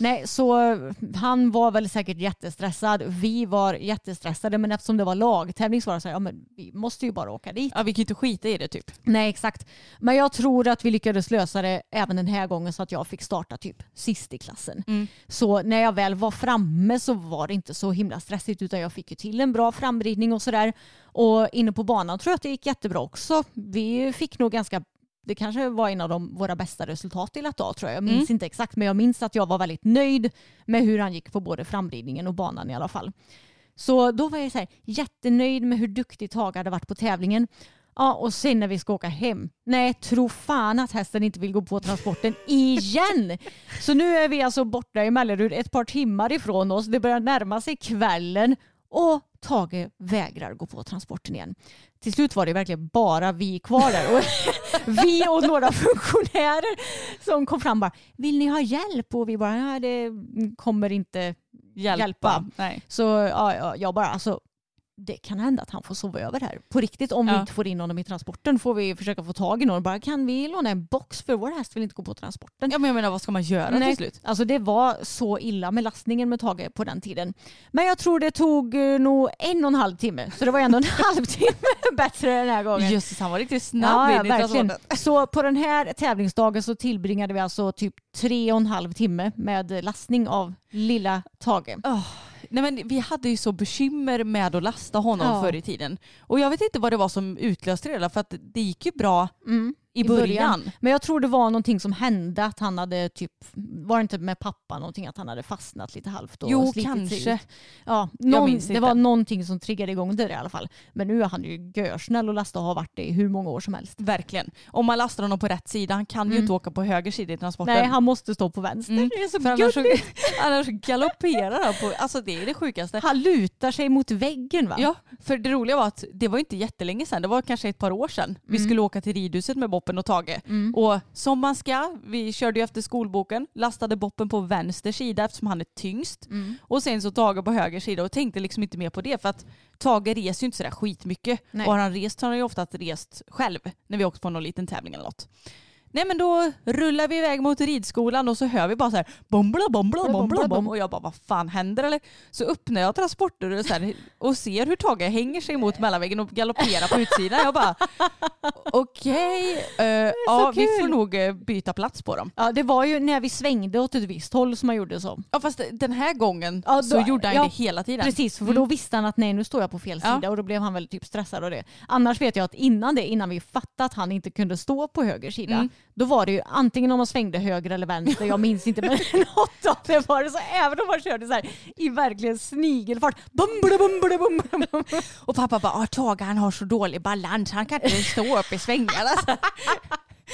Nej, så han var väl säkert jättestressad. Vi var jättestressade, men eftersom det var lagtävling så var det så här, ja men vi måste ju bara åka dit. Ja vi kan ju inte skita i det typ. Nej, exakt. Men jag tror att vi lyckades lösa det även den här gången så att jag fick starta typ sist i klassen. Mm. Så när jag väl var framme så var det inte så himla stressigt utan jag fick ju till en bra framridning och sådär. Och inne på banan tror jag att det gick jättebra också. Vi fick nog ganska det kanske var en av de, våra bästa resultat i A tror jag. Jag minns inte exakt men jag minns att jag var väldigt nöjd med hur han gick på både framridningen och banan i alla fall. Så då var jag så här, jättenöjd med hur duktig Tage hade varit på tävlingen. Ja, och sen när vi ska åka hem. Nej, tro fan att hästen inte vill gå på transporten igen. Så nu är vi alltså borta i Mellerud ett par timmar ifrån oss. Det börjar närma sig kvällen och Tage vägrar gå på transporten igen. Till slut var det verkligen bara vi kvar där. Och vi och några funktionärer som kom fram bara, vill ni ha hjälp? Och vi bara, ja det kommer inte Hjälpa. Hjälpa. Nej. så ja, jag bara, alltså det kan hända att han får sova över här. På riktigt, om vi Ja. inte får in honom i transporten får vi försöka få tag i någon. Bara, kan vi låna en box för vår häst vill inte gå på transporten? Ja men jag menar vad ska man göra Nej, till slut? Alltså det var så illa med lastningen med Tage på den tiden. Men jag tror det tog eh, nog en och en halv timme. Så det var ändå en halvtimme bätttre den här gången. Jösses han var riktigt snabb Ja, in i verkligen. Så på den här tävlingsdagen så tillbringade vi alltså typ tre och en halv timme med lastning av lilla Tage. Nej men vi hade ju så bekymmer med att lasta honom Ja. förr i tiden. Och jag vet inte vad det var som utlöste det för att det gick ju bra Mm. I början. Men jag tror det var någonting som hände att han hade typ, var det inte med pappa någonting att han hade fastnat lite halvt och Jo, kanske. ut? Ja, någon, det var någonting som triggade igång det i alla fall. Men nu är han ju görsnäll och lasta och har varit det i hur många år som helst. Verkligen. Om man lastar honom på rätt sida, han kan ju Mm. inte åka på höger sida i transporten. Nej, han måste stå på vänster. Mm. Det är så För annars, gulligt. annars galopperar han på, alltså det är det sjukaste. Han lutar sig mot väggen va? Ja, för det roliga var att det var inte jättelänge sedan, det var kanske ett par år sedan. Vi Mm. skulle åka till ridhuset med Boppen och Tage. Och som man ska, vi körde ju efter skolboken, lastade Boppen på vänster sida eftersom han är tyngst. Mm. Och sen så Tage på höger sida och tänkte liksom inte mer på det för att Tage reser ju inte sådär skitmycket. Nej. Och har han rest så har han ju ofta rest själv när vi åkt på någon liten tävling eller något. Nej men då rullar vi iväg mot ridskolan och så hör vi bara så här bombla bombla bombla bom och jag bara vad fan händer eller? Så öppnar jag transportdörren så här, och ser hur Tage hänger sig mot mellanväggen och galopperar på utsidan. Jag bara okej, eh, ja vi får nog eh, byta plats på dem. Ja, det var ju när vi svängde åt ett visst håll som man gjorde så. Ja fast den här gången Ja, så då- gjorde han ja, det hela tiden. Precis, för då visste han att nej nu står jag på fel Ja. sida och då blev han väl typ stressad av det. Annars vet jag att innan det, innan vi fattade att han inte kunde stå på höger sida, Mm då var det ju antingen om man svängde höger eller vänster, jag minns inte men något av det var det så även om man körde så här i verkligen snigelfart, Bum, bum, bum, bum, bum, bum. Och pappa bara, ah, Tage han har så dålig balans, han kan inte stå upp i svängarna.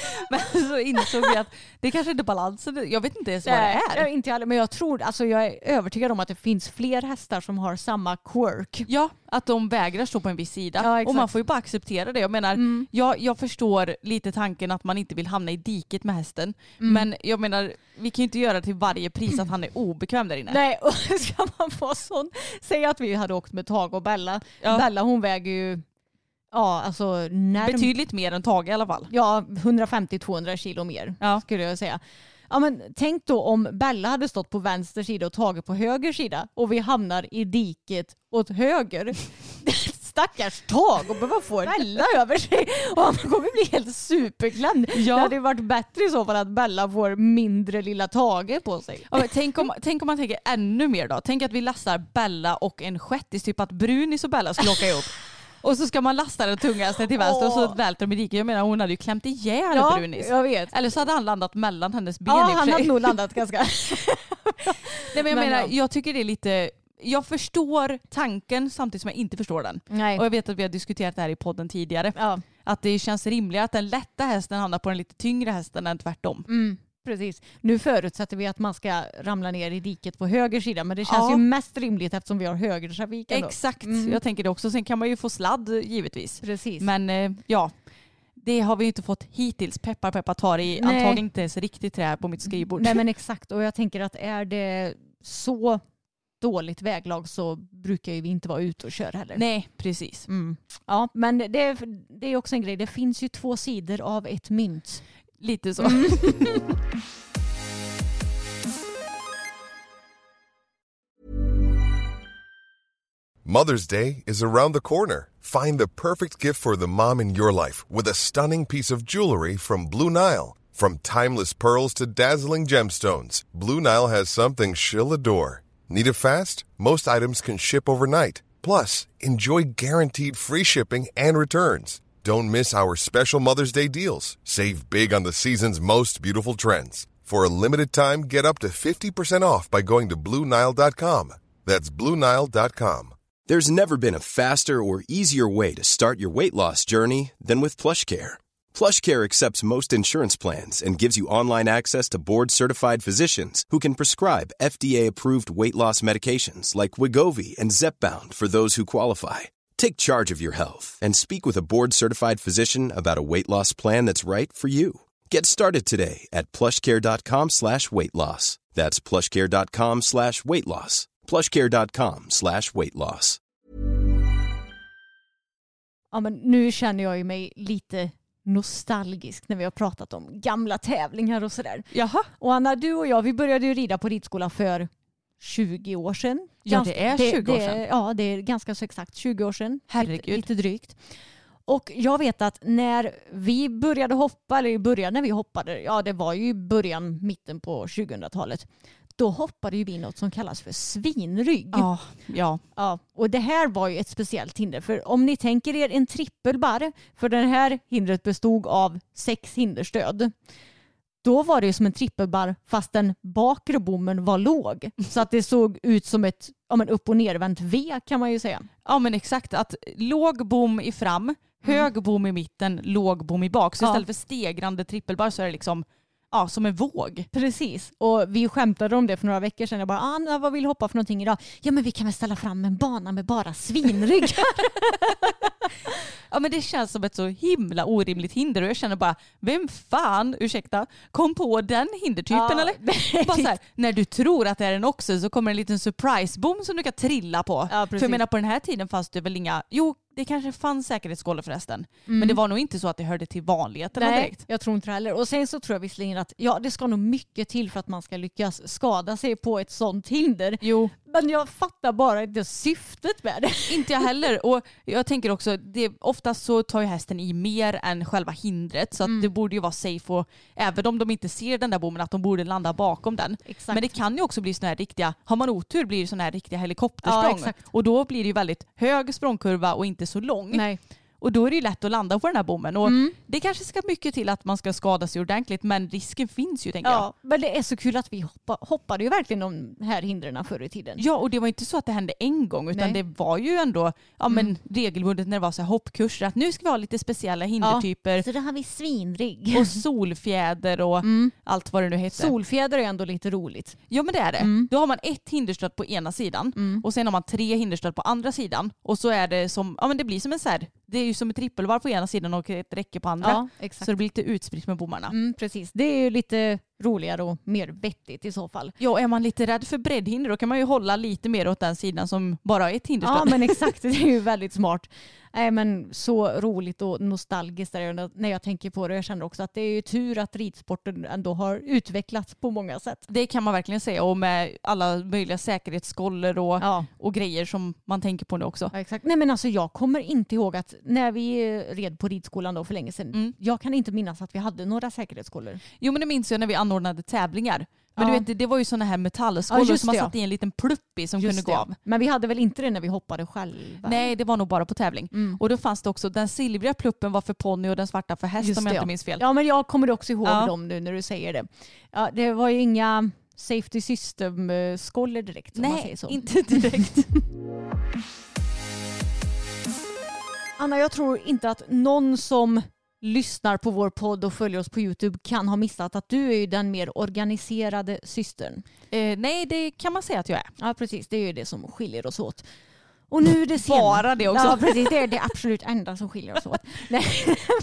Men så insåg vi att det kanske inte är balansen, jag vet inte ens vad det Nej, är. jag inte heller, men jag tror, alltså jag är övertygad om att det finns fler hästar som har samma quirk. Ja, att de vägrar stå på en viss sida. Ja, och man får ju bara acceptera det. Jag menar, Mm. jag, jag förstår lite tanken att man inte vill hamna i diket med hästen. Mm. Men jag menar, vi kan ju inte göra till varje pris att han är obekväm där inne. Nej, och ska man vara sån. Säg att vi hade åkt med Tage och Bella. Ja. Bella hon väger ju, ja alltså närm- Betydligt mer än Tage i alla fall. ja, 150-200 kilo mer Ja. skulle jag säga. Ja, men tänk då om Bella hade stått på vänster sida och Tage på höger sida och vi hamnar i diket åt höger. stackars tag och behöva få Bella över sig. Och han kommer bli helt superklämd. Ja. Det hade varit bättre i så fall att Bella får mindre lilla Tage på sig. Ja, tänk, om, tänk om man tänker ännu mer då. Tänk att vi lastar Bella och en shettis, typ att Brunis och Bella skulle åka ihop. Och så ska man lasta den tungaste till vänster och så välter de i diket. Jag menar hon hade ju klämt ihjäl Ja, Brunis. jag vet. Eller så hade han landat mellan hennes ben Ja, i och för han sig. hade nog landat ganska... Nej, men jag Men menar, ja. jag tycker det är lite... Jag förstår tanken samtidigt som jag inte förstår den. Nej. Och jag vet att vi har diskuterat det här i podden tidigare. Ja. Att det känns rimligare att den lätta hästen hamnar på den lite tyngre hästen än tvärtom. Mm, precis. Nu förutsätter vi att man ska ramla ner i diket på höger sida men det känns Ja. ju mest rimligt eftersom vi har högertrafik. Exakt, Mm. jag tänker det också. Sen kan man ju få sladd givetvis. Precis. Men eh, ja, det har vi inte fått hittills. Peppar peppar tar i antagligen inte ens riktigt trä på mitt skrivbord. Nej men exakt och jag tänker att är det så dåligt väglag så brukar ju vi inte vara ute och köra heller. Nej, precis. Mm. Ja men det det är också en grej, det finns ju två sidor av ett mynt. Lite så. Mm. Mother's Day is around the corner. Find the perfect gift for the mom in your life with a stunning piece of jewelry from Blue Nile. From timeless pearls to dazzling gemstones, Blue Nile has something she'll adore. Need it fast? Most items can ship overnight. Plus, enjoy guaranteed free shipping and returns. Don't miss our special Mother's Day deals. Save big on the season's most beautiful trends. For a limited time, get up to 50% off by going to BlueNile.com. That's BlueNile.com. There's never been a faster or easier way to start your weight loss journey than with PlushCare. PlushCare accepts most insurance plans and gives you online access to board-certified physicians who can prescribe FDA-approved weight loss medications like Wigovi and Zepbound for those who qualify. Take charge of your health and speak with a board-certified physician about a weight loss plan that's right for you. Get started today at plushcare.com slash weight loss. That's plushcare.com slash weight loss. plushcare.com slash weight loss. Ja men nu känner jag ju mig lite nostalgisk när vi har pratat om gamla tävlingar och sådär. Jaha. Och Anna, du och jag, vi började ju rida på ridskola för 20 år sedan. Ja, det är 20 år sedan. Ja, det är ganska så exakt 20 år sedan. Herregud. Lite, lite drygt. Och jag vet att när vi började hoppa, eller i början när vi hoppade, ja det var ju i början, mitten på 2000-talet, då hoppade ju vi något som kallas för svinrygg. Ja, ja. Ja, och det här var ju ett speciellt hinder. För om ni tänker er en trippelbarr, för det här hindret bestod av sex hinderstöd. Då var det ju som en trippelbarr fast den bakre bommen var låg. Så att det såg ut som ett ja, men upp och nervänt V kan man ju säga. ja men exakt. Att låg bom i fram, hög bom i mitten, låg bom i bak. Så Ja. istället för stegrande trippelbar så är det liksom ja, som en våg. Precis. Och vi skämtade om det för några veckor sedan. Jag bara, Anna vad vill hoppa för någonting idag? Ja men vi kan väl ställa fram en bana med bara svinrygg. Ja men det känns som ett så himla orimligt hinder och jag känner bara, vem fan, ursäkta, kom på den hindertypen Ja, eller? Bara så här, när du tror att det är en också så kommer en liten surprise-bom som du kan trilla på. Ja, för jag menar på den här tiden fanns det väl inga, jo det kanske fanns säkerhetsskålar förresten. Mm. Men det var nog inte så att det hörde till vanligheterna Nej, direkt. jag tror inte det heller. Och sen så tror jag visserligen att ja, det ska nog mycket till för att man ska lyckas skada sig på ett sånt hinder. Jo, Men jag fattar bara inte syftet med det. Inte jag heller. Och jag tänker också, det, oftast så tar ju hästen i mer än själva hindret. Så Mm. det borde ju vara safe och även om de inte ser den där bommen att de borde landa bakom den. Exakt. Men det kan ju också bli sådana här riktiga, har man otur blir det sådana här riktiga Ja, helikoptersprång. exakt. och då blir det ju väldigt hög språngkurva och inte så lång. Nej. Och då är det ju lätt att landa på den här bommen. Och Mm. det kanske ska mycket till att man ska skada sig ordentligt men risken finns ju tänker jag. Ja, men det är så kul att vi hoppa, hoppade ju verkligen de här hindren förr i tiden. Ja, och det var inte så att det hände en gång utan Nej. det var ju ändå ja, men regelbundet när det var så här hoppkurser att nu ska vi ha lite speciella hindertyper Så då har vi svinrygg. och solfjäder och allt vad det nu heter. Solfjäder är ändå lite roligt. Ja men det är det. Mm. Då har man ett hinderstöd på ena sidan och sen har man tre hinderstöd på andra sidan och så är det som, ja men det blir som en så här, det är ju som ett trippelvarv på ena sidan och ett räcke på andra. Ja. Så det blir lite utspritt med bommarna. Mm, precis. Det är ju lite roligare och mer vettigt i så fall. Ja, är man lite rädd för breddhinder då kan man ju hålla lite mer åt den sidan som bara har ett hinderstöd. Ja men exakt, det är ju väldigt smart. Nej men så roligt och nostalgiskt är det när jag tänker på det. Jag känner också att det är ju tur att ridsporten ändå har utvecklats på många sätt. Det kan man verkligen säga och med alla möjliga säkerhetsskollor och, Ja. och grejer som man tänker på nu också. Ja, exakt. Nej men alltså jag kommer inte ihåg att när vi red på ridskolan då för länge sedan. Mm. Jag kan inte minnas att vi hade några säkerhetsskolor. Jo men det minns jag när vi anordnade tävlingar. Men Ja. du vet, det- det var ju sådana här metallskålor Ja, just som man ja. satte i en liten plupp i som kunde gå av. Men vi hade väl inte det när vi hoppade själva? Nej, det var nog bara på tävling. Mm. Och då fanns det också, den silvriga pluppen var för ponny och den svarta för häst Just om jag det, inte minns fel. Ja men jag kommer också ihåg dem nu när du säger det. Ja, det var ju inga safety system-skållor direkt Nej, inte direkt. Anna, jag tror inte att någon som lyssnar på vår podd och följer oss på Youtube kan ha missat att du är ju den mer organiserade systern. eh, nej, det kan man säga att jag är. Ja precis, det är ju det som skiljer oss åt. Och nu är det sen... Bara det också. Ja precis, det är det absolut enda som skiljer oss åt. Nej,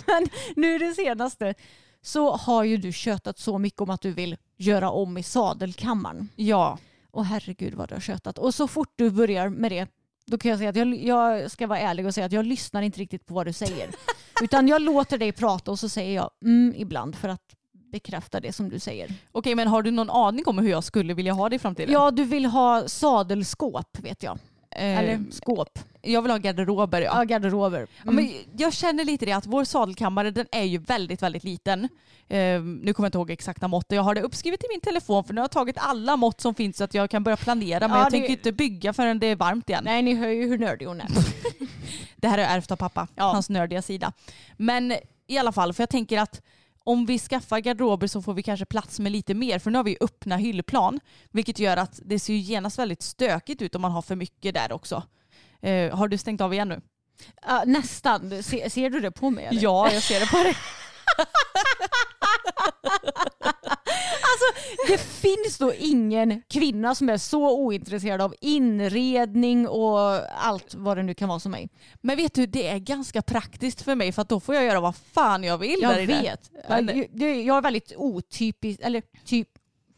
men nu det senaste så har ju du tjötat så mycket om att du vill göra om i sadelkammaren. Ja. Och herregud vad du har tjötat. Och så fort du börjar med det då kan jag säga att jag, jag ska vara ärlig och säga att jag lyssnar inte riktigt på vad du säger. Utan jag låter dig prata och så säger jag mm ibland för att bekräfta det som du säger. Okej, men har du någon aning om hur jag skulle vilja ha det i framtiden? Ja, du vill ha sadelskåp vet jag. Eh, Eller skåp. Jag vill ha garderober ja. Ja, garderober. Ja, men jag känner lite det att vår sadelkammare den är ju väldigt, väldigt liten. Eh, nu kommer jag inte ihåg exakta mått. Jag har det uppskrivet i min telefon för nu har jag tagit alla mått som finns så att jag kan börja planera. Men Ja, jag det- tänker inte bygga förrän det är varmt igen. Nej, ni hör ju hur nördig hon är. Det här är ärvt av pappa, hans nördiga sida. Men i alla fall, för jag tänker att om vi skaffar garderober så får vi kanske plats med lite mer. För nu har vi öppna hyllplan. Vilket gör att det ser ju genast väldigt stökigt ut om man har för mycket där också. Eh, har du stängt av igen nu? Ja, nästan. Se, ser du det på mig? Eller? Ja, jag ser det på dig. Alltså, det finns då ingen kvinna som är så ointresserad av inredning och allt vad det nu kan vara som mig. Men vet du, det är ganska praktiskt för mig för att då får jag göra vad fan jag vill Jag vet. Jag- jag är väldigt otypisk, eller typ,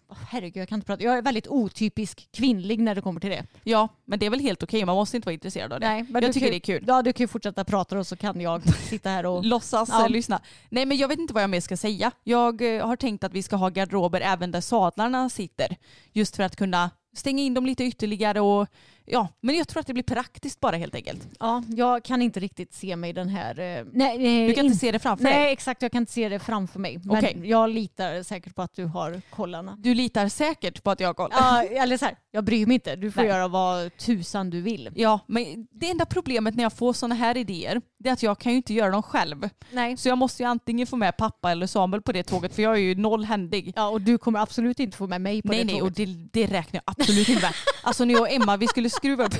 Åh, herregud jag kan inte prata. Jag är väldigt otypisk kvinnlig när det kommer till det. Ja, men det är väl helt okej. Man måste inte vara intresserad av det. Nej, men jag tycker kan, det är kul. Ja, du kan ju fortsätta prata och så kan jag sitta här och... Låtsas Ja. lyssna. Nej men jag vet inte vad jag mer ska säga. Jag eh, har tänkt att vi ska ha garderober även där sadlarna sitter. Just för att kunna stänga in dem lite ytterligare och ja, men jag tror att det blir praktiskt bara helt enkelt. Ja, jag kan inte riktigt se mig den här... eh, Nej, nej, Du kan in- inte se det framför Nej, dig. exakt. Jag kan inte se det framför mig. Men Okej. jag litar säkert på att du har kollarna. Du litar säkert på att jag har koll. Ja, eller så här, jag bryr mig inte. Du får Nej. göra vad tusan du vill. Ja, men det enda problemet när jag får sådana här idéer det är att jag kan ju inte göra dem själv. Nej. Så jag måste ju antingen få med pappa eller Samuel på det tåget för jag är ju noll händig. Ja, och du kommer absolut inte få med mig på nej, det nej, och tåget. det, det räknar jag absolut inte med. Alltså när jag och Emma vi skulle skruva upp,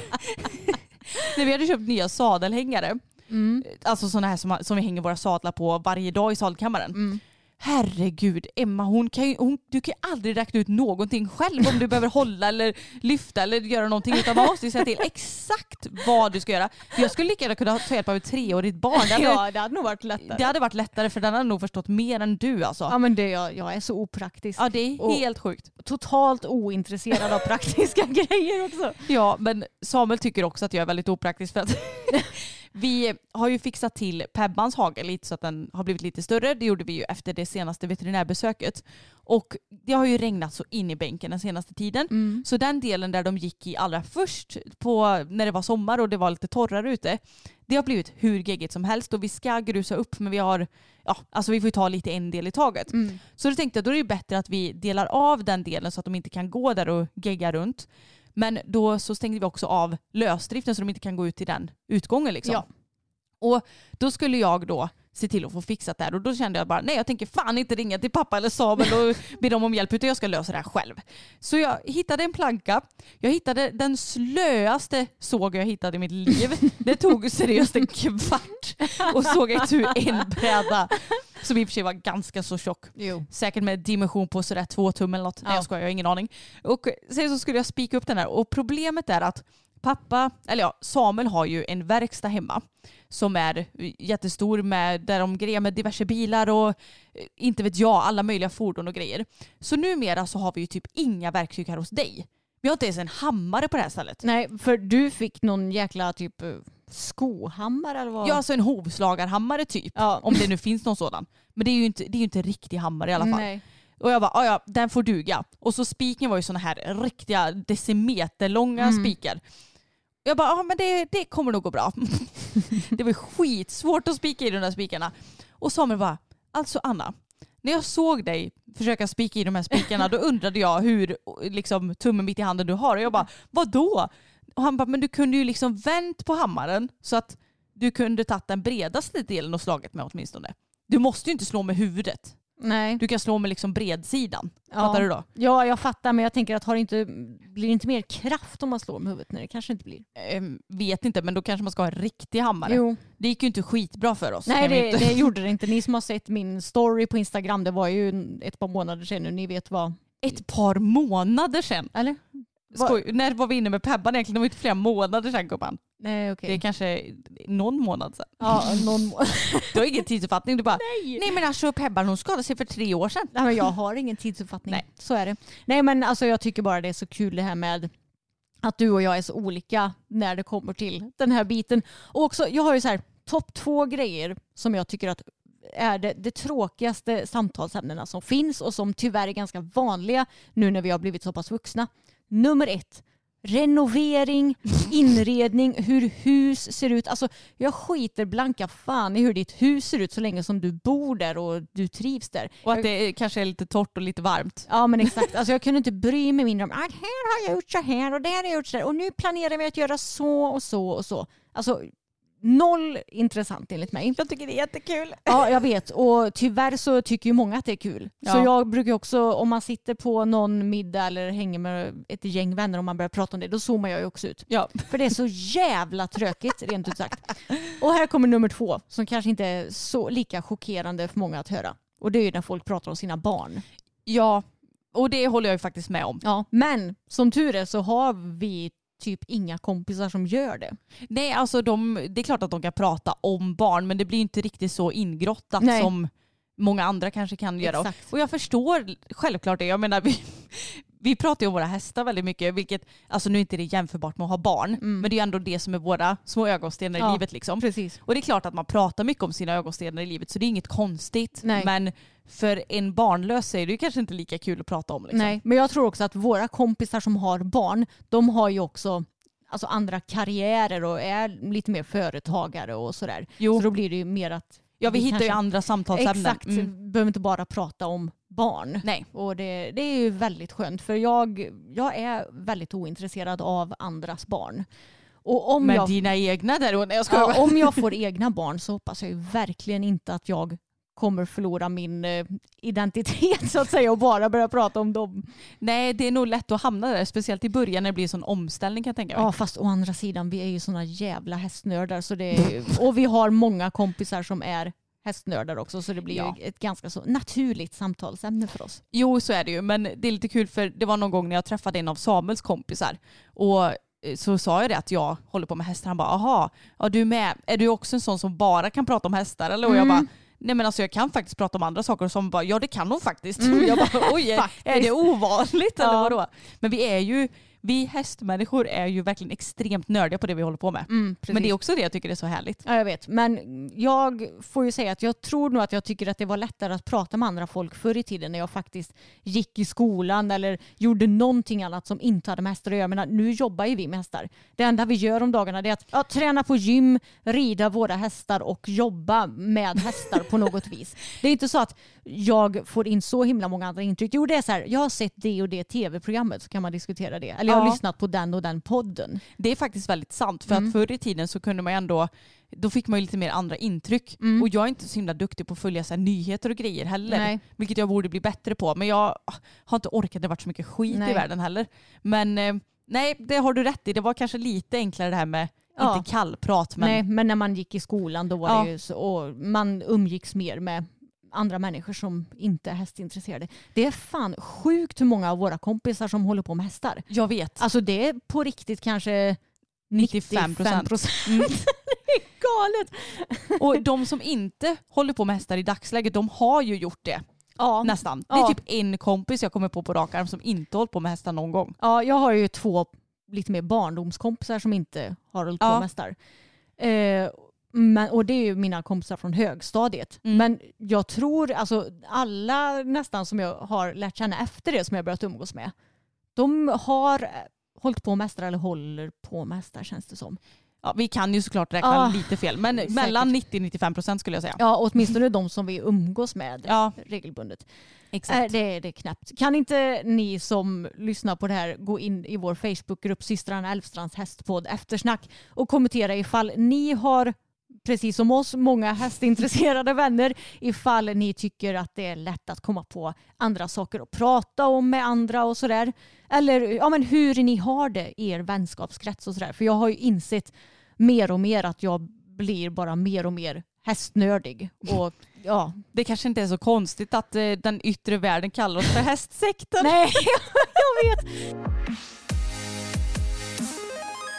när vi hade köpt nya sadelhängare, Mm. alltså sådana här som, som vi hänger våra sadlar på varje dag i sadelkammaren. Mm. Herregud, Emma hon kan ju, hon, du kan ju aldrig räkna ut någonting själv om du behöver hålla eller lyfta eller göra någonting utan man måste ju säga till exakt vad du ska göra. Jag skulle lika gärna kunna ta hjälp av ett treårigt barn. Det hade, Ja, det hade nog varit lättare. det hade varit lättare för den hade nog förstått mer än du alltså. Ja, men det, jag, jag är så opraktisk. Ja det är helt sjukt. Totalt ointresserad av praktiska grejer också. Ja, men Samuel tycker också att jag är väldigt opraktisk för att vi har ju fixat till Pebbans hage lite så att den har blivit lite större. Det gjorde vi ju efter det senaste veterinärbesöket. Och det har ju regnat så in i bänken den senaste tiden. Mm. Så den delen där de gick i allra först på, när det var sommar och det var lite torrare ute, det har blivit hur geggigt som helst och vi ska grusa upp men vi har, ja, alltså vi får ju ta lite en del i taget. Mm. Så då tänkte jag då är det bättre att vi delar av den delen så att de inte kan gå där och gegga runt. Men då så stängde vi också av lösdriften så de inte kan gå ut till den utgången liksom. Ja. Och då skulle jag då se till att få fixat det här och då kände jag bara nej jag tänker fan inte ringa till pappa eller Samuel och be dem om hjälp utan jag ska lösa det här själv. Så jag hittade en planka, jag hittade den slöaste såg jag hittade i mitt liv. Det tog seriöst en kvart och såg itu en bräda som i och för sig var ganska så tjock. Jo. Säkert med dimension på sådär två tum eller något. Nej Ja. jag skojar, jag har ingen aning. Och sen så skulle jag spika upp den här och problemet är att pappa, eller ja, Samuel har ju en verkstad hemma som är jättestor med, där de grejer med diverse bilar och eh, inte vet jag, alla möjliga fordon och grejer. Så numera så har vi ju typ inga verktyg här hos dig. Vi har inte ens en hammare på det här stället. Nej, för du fick någon jäkla typ eh, skohammare eller vad? Ja, alltså en hovslagarhammare typ. Ja. Om det nu finns någon sådan. Men det är ju inte, det är ju inte en riktig hammare i alla fall. Nej. Och jag bara, "Ah, ja den får duga. Och så spiken var ju såna här riktiga decimeterlånga Mm. spikar. Jag bara, ja men det, det kommer nog gå bra. det var skitsvårt att spika i de där spikarna. Och Samuel bara, alltså Anna, när jag såg dig försöka spika i de här spikarna då undrade jag hur liksom, tummen mitt i handen du har. Och jag bara, vadå? Och han bara, men du kunde ju liksom vänt på hammaren så att du kunde tagit den bredaste delen och slagit med åtminstone. Du måste ju inte slå med huvudet. Nej. Du kan slå med liksom bredsidan. Ja. Fattar du då? Ja, jag fattar men jag tänker att har det inte, blir det inte mer kraft om man slår med huvudet? Nej, det kanske inte blir. Ehm, vet inte, men då kanske man ska ha en riktig hammare. Jo. Det gick ju inte skitbra för oss. Nej, det, det gjorde det inte. Ni som har sett min story på Instagram, det var ju ett par månader sedan nu. Ni vet vad. Ett par månader sedan. Eller? Skoj. När var vi inne med Pebban egentligen? Det var inte flera månader sedan gumman. Nej, okej. Det är kanske någon månad sedan. Ja, någon må- Du har ingen tidsuppfattning. Du bara, nej, men alltså Pebban hon skadade sig för tre år sedan. Nej, men jag har ingen tidsuppfattning. Nej. Så är det. Nej men alltså jag tycker bara det är så kul det här med att du och jag är så olika när det kommer till den här biten. Och också, jag har ju så här topp två grejer som jag tycker att är det, det tråkigaste samtalsämnena som finns och som tyvärr är ganska vanliga nu när vi har blivit så pass vuxna. Nummer ett, renovering, inredning, hur hus ser ut. Alltså jag skiter blanka fan i hur ditt hus ser ut så länge som du bor där och du trivs där. Och att det är, kanske är lite torrt och lite varmt. Ja men exakt. Alltså, jag kunde inte bry mig mindre om att här har jag gjort så här och där har jag gjort så här och nu planerar vi att göra så och så och så. Alltså noll intressant enligt mig. Jag tycker det är jättekul. Ja jag vet och tyvärr så tycker ju många att det är kul. Så Ja. jag brukar också om man sitter på någon middag eller hänger med ett gäng vänner och man börjar prata om det då zoomar jag ju också ut. Ja. För det är så jävla tråkigt rent ut sagt. Och här kommer nummer två som kanske inte är så lika chockerande för många att höra. Och det är ju när folk pratar om sina barn. ja, och det håller jag ju faktiskt med om. Ja, men som tur är så har vi typ inga kompisar som gör det. Nej, alltså de, det är klart att de kan prata om barn men det blir inte riktigt så ingrottat Nej. som många andra kanske kan göra. Och, Exakt. och jag förstår självklart det. Jag menar, vi, vi pratar ju om våra hästar väldigt mycket, vilket, alltså nu är inte det jämförbart med att ha barn, men det är ju ändå det som är våra små ögonstenar i Ja, livet. Liksom. Precis. Och det är klart att man pratar mycket om sina ögonstenar i livet så det är inget konstigt. Nej. Men för en barnlös är det ju kanske inte lika kul att prata om. Liksom. Nej, men jag tror också att våra kompisar som har barn, de har ju också alltså andra karriärer och är lite mer företagare och sådär. Jo. Så då blir det ju mer att Ja, vi hittar ju kanske- andra samtalsämnen. Exakt, Mm. behöver inte bara prata om barn. Nej. Och det, det är ju väldigt skönt för jag, jag är väldigt ointresserad av andras barn. Och om Men jag dina egna där, nej jag skojar. Ja, om jag får egna barn så hoppas jag ju verkligen inte att jag kommer förlora min eh, identitet så att säga och bara börja prata om dem. Nej, det är nog lätt att hamna där, speciellt i början när det blir en sån omställning kan jag tänka mig. Ja fast å andra sidan vi är ju såna jävla hästnördar så det är, och vi har många kompisar som är hästnördar också så det blir Ja. ju ett ganska så naturligt samtalsämne för oss. Jo, så är det ju. Men det är lite kul för det var någon gång när jag träffade en av Samuels kompisar och eh, så sa jag det att jag håller på med hästar. Han bara, aha, ja, du är med. Är du också en sån som bara kan prata om hästar? Eller? Och jag bara, nej men alltså jag kan faktiskt prata om andra saker. Som bara, ja det kan hon faktiskt. Och jag bara, oj, är, är det ovanligt eller vadå? Men vi är ju, vi hästmänniskor är ju verkligen extremt nördiga på det vi håller på med. Mm, men det är också det jag tycker är så härligt. Ja, jag vet. Men jag får ju säga att jag tror nog att jag tycker att det var lättare att prata med andra folk förr i tiden när jag faktiskt gick i skolan eller gjorde någonting annat som inte hade med hästar att göra. Men nu jobbar ju vi med hästar. Det enda vi gör om dagarna är att ja, träna på gym, rida våra hästar och jobba med hästar på något vis. Det är inte så att jag får in så himla många andra intryck. Jo, det är så här, jag har sett det och det tv-programmet så kan man diskutera det. Eller jag har lyssnat på den och den podden. Det är faktiskt väldigt sant. För Mm. att förr i tiden så kunde man ändå, då fick man ju lite mer andra intryck. Mm. Och jag är inte så himla duktig på att följa så nyheter och grejer heller. Nej. Vilket jag borde bli bättre på. Men jag har inte orkat, det har varit så mycket skit Nej. i världen heller. Men eh, nej, det har du rätt i. Det var kanske lite enklare det här med, Ja. inte kallprat, men Nej, men när man gick i skolan då var Ja. det ju så, och man umgicks mer med andra människor som inte är hästintresserade. Det är fan sjukt hur många av våra kompisar som håller på med hästar. jag vet. Alltså det är på riktigt kanske 95 procent. Mm. det är galet. Och de som inte håller på med hästar i dagsläget, de har ju gjort det. Ja. Nästan. Det är Ja. typ en kompis jag kommer på på rak arm som inte hållit på med hästar någon gång. ja, jag har ju två lite mer barndomskompisar som inte har hållit på Ja. med hästar. Eh, men, och det är ju mina kompisar från högstadiet. Mm. Men jag tror, alltså alla nästan som jag har lärt känna efter det som jag börjat umgås med, de har eh, hållit på med hästar eller håller på med hästar känns det som. Ja, vi kan ju såklart räkna Ja, lite fel, men säkert. mellan 90-95 procent skulle jag säga. Ja, åtminstone de som vi umgås med Ja. regelbundet. Exakt. Äh, det, det är knappt. Kan inte ni som lyssnar på det här gå in i vår Facebookgrupp systrarna Älvstrands hästpodd eftersnack och kommentera ifall ni har precis som oss, många hästintresserade vänner ifall ni tycker att det är lätt att komma på andra saker att prata om med andra och sådär. Eller ja, men hur ni har det i er vänskapskrets och sådär. För jag har ju insett mer och mer att jag blir bara mer och mer hästnördig. Och ja, Det kanske inte är så konstigt att eh, den yttre världen kallar oss för hästsekten. Nej, jag vet.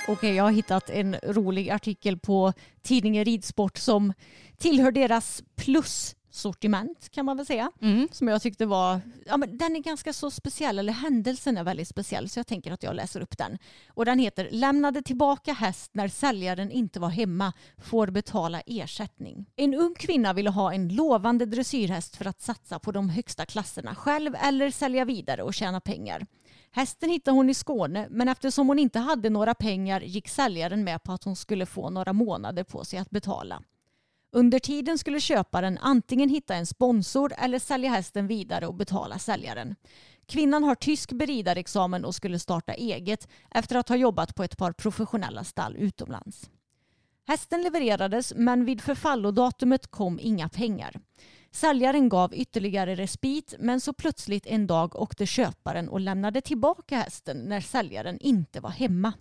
Okej, jag har hittat en rolig artikel på tidningen Ridsport som tillhör deras plus-sortiment kan man väl säga. Mm. Som jag tyckte var, ja men den är ganska så speciell, eller händelsen är väldigt speciell så jag tänker att jag läser upp den. Och den heter Lämnade tillbaka häst när säljaren inte var hemma, får betala ersättning. En ung kvinna ville ha en lovande dressyrhäst för att satsa på de högsta klasserna själv eller sälja vidare och tjäna pengar. Hästen hittade hon i Skåne men eftersom hon inte hade några pengar gick säljaren med på att hon skulle få några månader på sig att betala. Under tiden skulle köparen antingen hitta en sponsor eller sälja hästen vidare och betala säljaren. Kvinnan har tysk beridarexamen och skulle starta eget efter att ha jobbat på ett par professionella stall utomlands. Hästen levererades men vid förfallodatumet kom inga pengar. Säljaren gav ytterligare respit men så plötsligt en dag åkte köparen och lämnade tillbaka hästen när säljaren inte var hemma.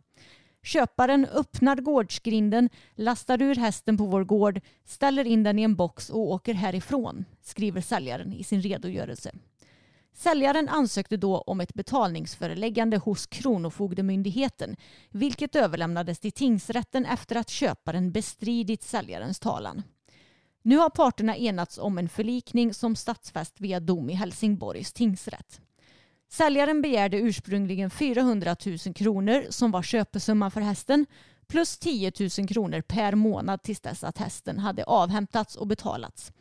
Köparen öppnar gårdsgrinden, lastar ur hästen på vår gård, ställer in den i en box och åker härifrån, skriver säljaren i sin redogörelse. Säljaren ansökte då om ett betalningsföreläggande hos Kronofogdemyndigheten vilket överlämnades till tingsrätten efter att köparen bestridit säljarens talan. Nu har parterna enats om en förlikning som statsfäst via dom i Helsingborgs tingsrätt. Säljaren begärde ursprungligen 400 000 kronor som var köpesumman för hästen plus 10 000 kronor per månad tills dess att hästen hade avhämtats och betalats.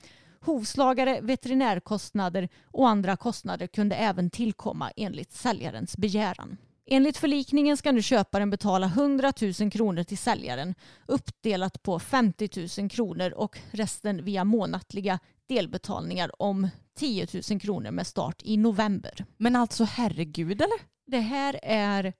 Hovslagare, veterinärkostnader och andra kostnader kunde även tillkomma enligt säljarens begäran. Enligt förlikningen ska nu köparen betala 100 000 kronor till säljaren uppdelat på 50 000 kronor och resten via månatliga delbetalningar om 10 000 kronor med start i november. Men alltså herregud eller? Det här är...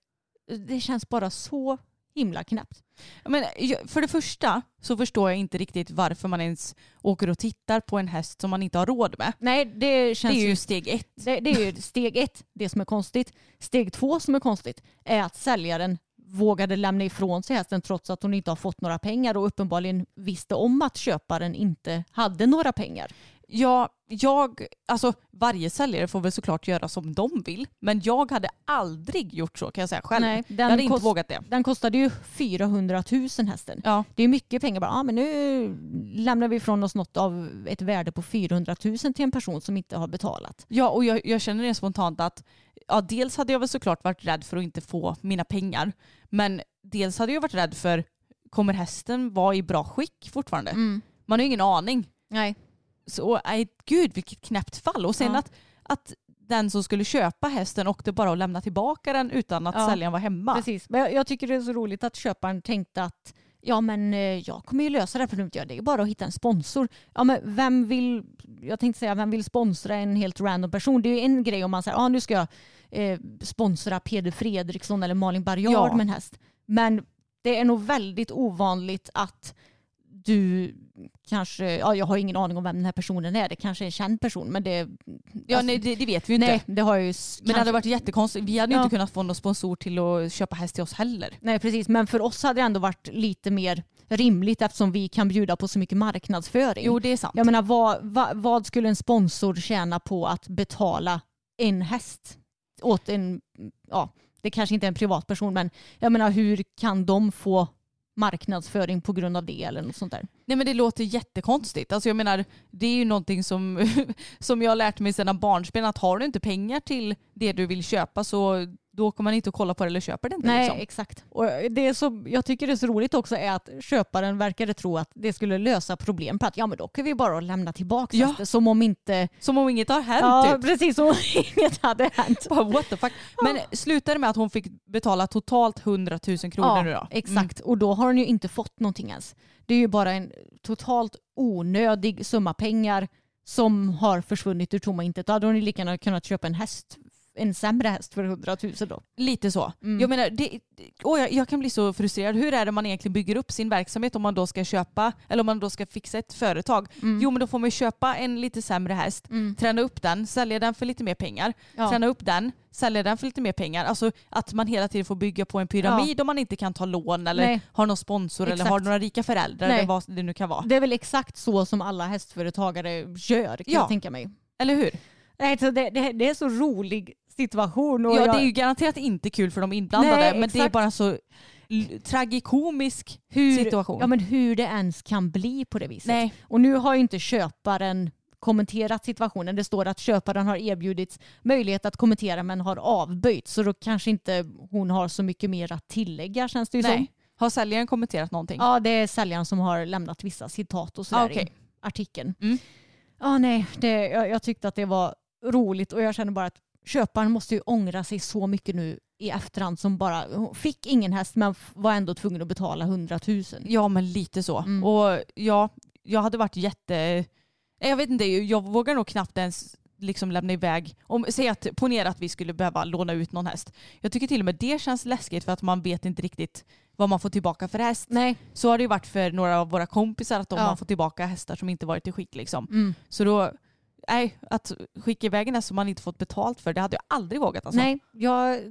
Det känns bara så himla knäppt. Men, för det första så förstår jag inte riktigt varför man ens åker och tittar på en häst som man inte har råd med. Nej, det känns Det är ju steg ett. Det, det är ju steg ett, det som är konstigt. Steg två som är konstigt är att säljaren vågade lämna ifrån sig hästen trots att hon inte har fått några pengar och uppenbarligen visste om att köparen inte hade några pengar. Ja, jag, alltså varje säljare får väl såklart göra som de vill. Men jag hade aldrig gjort så kan jag säga själv. Nej, jag hade inte vågat det. Den kostade ju 400 000 hästen. Ja. Det är mycket pengar. Bara, ah, men nu lämnar vi ifrån oss något av ett värde på 400 000 till en person som inte har betalat. Ja, och jag, jag känner det spontant att ja, dels hade jag väl såklart varit rädd för att inte få mina pengar. Men dels hade jag varit rädd för kommer hästen vara i bra skick fortfarande? Man har ju ingen aning. Nej. Så nej, gud vilket knäppt fall. Och sen Ja. att, att den som skulle köpa hästen åkte bara och lämna tillbaka den utan att Ja, säljaren var hemma. Precis. Men jag, jag tycker det är så roligt att köparen tänkte att ja men eh, jag kommer ju lösa det här problemet. Ja, det är bara att hitta en sponsor. Ja men vem vill, jag tänkte säga vem vill sponsra en helt random person? Det är ju en grej om man säger ja nu ska jag eh, sponsra Peder Fredriksson eller Malin Barriard Ja. med en häst. Men det är nog väldigt ovanligt att du kanske, ja jag har ingen aning om vem den här personen är. Det kanske är en känd person men det... Ja, alltså, nej, det, det vet vi ju inte. nej, det har ju... Men det hade varit jättekonstigt. Vi hade ju Ja. inte kunnat få någon sponsor till att köpa häst till oss heller. Nej precis, men för oss hade det ändå varit lite mer rimligt eftersom vi kan bjuda på så mycket marknadsföring. Jo, det är sant. Jag menar vad, vad, vad skulle en sponsor tjäna på att betala en häst åt en, ja, det kanske inte är en privatperson men jag menar hur kan de få marknadsföring på grund av det eller något sånt där. Nej men det låter jättekonstigt. Alltså jag menar, det är ju någonting som, som jag har lärt mig sedan barnsben att har du inte pengar till det du vill köpa så då kommer man inte att kolla på det eller köper det inte. Nej, liksom. exakt. Och det så, jag tycker det är så roligt också är att köparen verkade tro att det skulle lösa problem på att ja men då kan vi bara lämna tillbaka Ja. det som om inte... Som om inget har hänt Ja, typ. precis som om inget hade hänt. Bara, What the fuck? Men slutade med att hon fick betala totalt 100 000 kronor nu då? Mm. exakt. Och då har hon ju inte fått någonting ens. Det är ju bara en totalt onödig summa pengar som har försvunnit ur tomma intet. Då hade hon ju lika gärna kunnat köpa en häst, en sämre häst för 100 000 då. Lite så. Mm. Jag menar, det, åh, jag, jag kan bli så frustrerad. Hur är det man egentligen bygger upp sin verksamhet om man då ska köpa, eller om man då ska fixa ett företag? Mm. Jo men då får man köpa en lite sämre häst, träna upp den, sälja den för lite mer pengar, Ja. träna upp den, sälja den för lite mer pengar. Alltså att man hela tiden får bygga på en pyramid om man inte kan ta lån eller Nej. har någon sponsor eller Exakt. har några rika föräldrar Nej. eller vad det nu kan vara. Det är väl exakt så som alla hästföretagare gör kan Ja. jag tänka mig. Eller hur? Nej, så det, det, det är så rolig situation. Och Ja jag, det är ju garanterat inte kul för de inblandade Nej, men det är exakt. bara så tragikomisk hur, situation. Ja, men hur det ens kan bli på det viset. Nej. Och nu har ju inte köparen kommenterat situationen. Det står att köparen har erbjudits möjlighet att kommentera men har avböjt. Så då kanske inte hon har så mycket mer att tillägga känns det ju som. Nej. Har säljaren kommenterat någonting? Ja, det är säljaren som har lämnat vissa citat och sådär Ah, okej. i artikeln. Mm. Ja, nej, det, jag, jag tyckte att det var roligt och jag känner bara att köparen måste ju ångra sig så mycket nu i efterhand som bara fick ingen häst men var ändå tvungen att betala 100 000. Ja men lite så. Mm. Och ja, jag hade varit jätte... Jag vet inte, jag vågar nog knappt ens liksom lämna iväg. Om, säg att, ponera att vi skulle behöva låna ut någon häst. Jag tycker till och med det känns läskigt för att man vet inte riktigt vad man får tillbaka för häst. Nej. Så har det ju varit för några av våra kompisar att de Ja. har fått tillbaka hästar som inte varit i skick. Liksom. Mm. Så då, nej, att skicka iväg en som man inte fått betalt för, det hade jag aldrig vågat. Alltså. Nej, jag,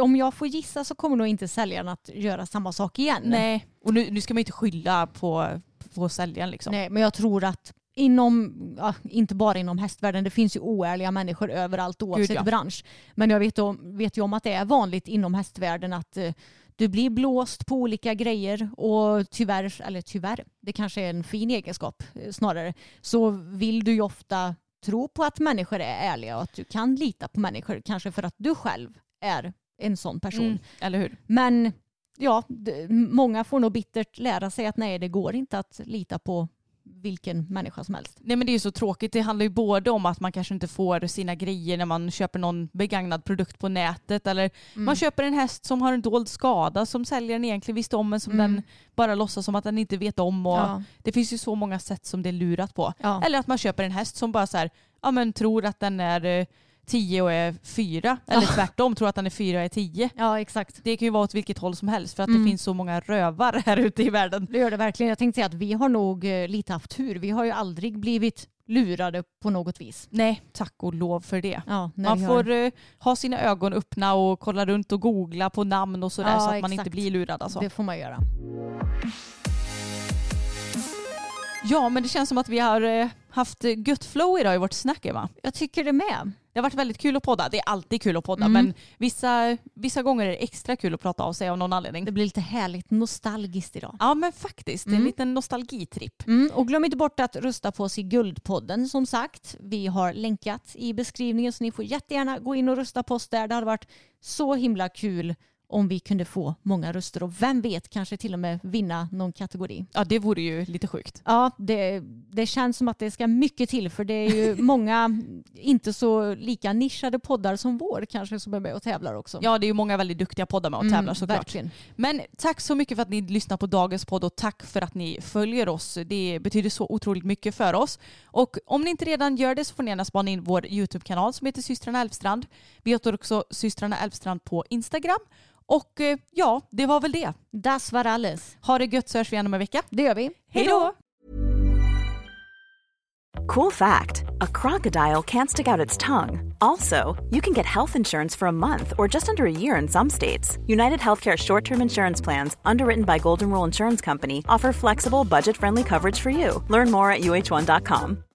om jag får gissa så kommer nog inte säljaren att göra samma sak igen. Nej. Och nu, nu ska man inte skylla på, på säljaren. Liksom. Nej, men jag tror att inom, ja, inte bara inom hästvärlden, det finns ju oärliga människor överallt oavsett ja. bransch. Men jag vet, om, vet ju om att det är vanligt inom hästvärlden att eh, du blir blåst på olika grejer och tyvärr, eller tyvärr, det kanske är en fin egenskap eh, snarare, så vill du ju ofta tro på att människor är ärliga och att du kan lita på människor, kanske för att du själv är en sån person. Mm, eller hur? Men ja, många får nog bittert lära sig att nej, det går inte att lita på vilken människa som helst. Nej men det är ju så tråkigt. Det handlar ju både om att man kanske inte får sina grejer när man köper någon begagnad produkt på nätet eller Mm. man köper en häst som har en dold skada som säljaren egentligen visste om men som Mm. den bara låtsas som att den inte vet om. Och Ja. Det finns ju så många sätt som det är lurat på. Ja. Eller att man köper en häst som bara så här, ja, men tror att den är 10 och är 4. Eller tvärtom, tror att den är 4 och är 10. ja, exakt. Det kan ju vara åt vilket håll som helst för att Mm. det finns så många rövar här ute i världen. Det gör det verkligen. Jag tänkte säga att vi har nog eh, lite haft tur. Vi har ju aldrig blivit lurade på något vis. Nej, tack och lov för det. Ja, Man får har, eh, ha sina ögon öppna och kolla runt och googla på namn och sådär Ja, så att man inte exakt. blir lurad. Alltså. Det får man göra. Ja, men det känns som att vi har eh, haft gött flow idag i vårt snack, Emma. Jag tycker det med. Det har varit väldigt kul att podda. Det är alltid kul att podda, Mm. men vissa, vissa gånger är det extra kul att prata av sig av någon anledning. Det blir lite härligt nostalgiskt idag. Ja, men faktiskt. Det är en Mm. liten nostalgitripp. Mm, och glöm inte bort att rösta på oss i Guldpodden som sagt. Vi har länkat i beskrivningen så ni får jättegärna gå in och rösta på oss där. Det hade varit så himla kul om vi kunde få många röster och vem vet kanske till och med vinna någon kategori. Ja, det vore ju lite sjukt. Ja, det, det känns som att det ska mycket till för det är ju många inte så lika nischade poddar som vår kanske som är med och tävlar också. Ja, det är ju många väldigt duktiga poddar med och Mm, tävlar såklart. verkligen. Men tack så mycket för att ni lyssnar på dagens podd och tack för att ni följer oss. Det betyder så otroligt mycket för oss. Och om ni inte redan gör det så får ni gärna spana in vår YouTube-kanal som heter systrarna Elfstrand. Vi heter också systrarna Elfstrand på Instagram. Och eh, ja, det var väl det. Das war alles. Ha det gött så hörs vi igen om en vecka. Det gör vi. Hej då! Cool fact a crocodile can't stick out its tongue. Also, you can get health insurance for a month or just under a year in some states. United Healthcare short term insurance plans, underwritten by Golden Rule Insurance Company, offer flexible, budget friendly coverage for you. Learn more at uh1.com.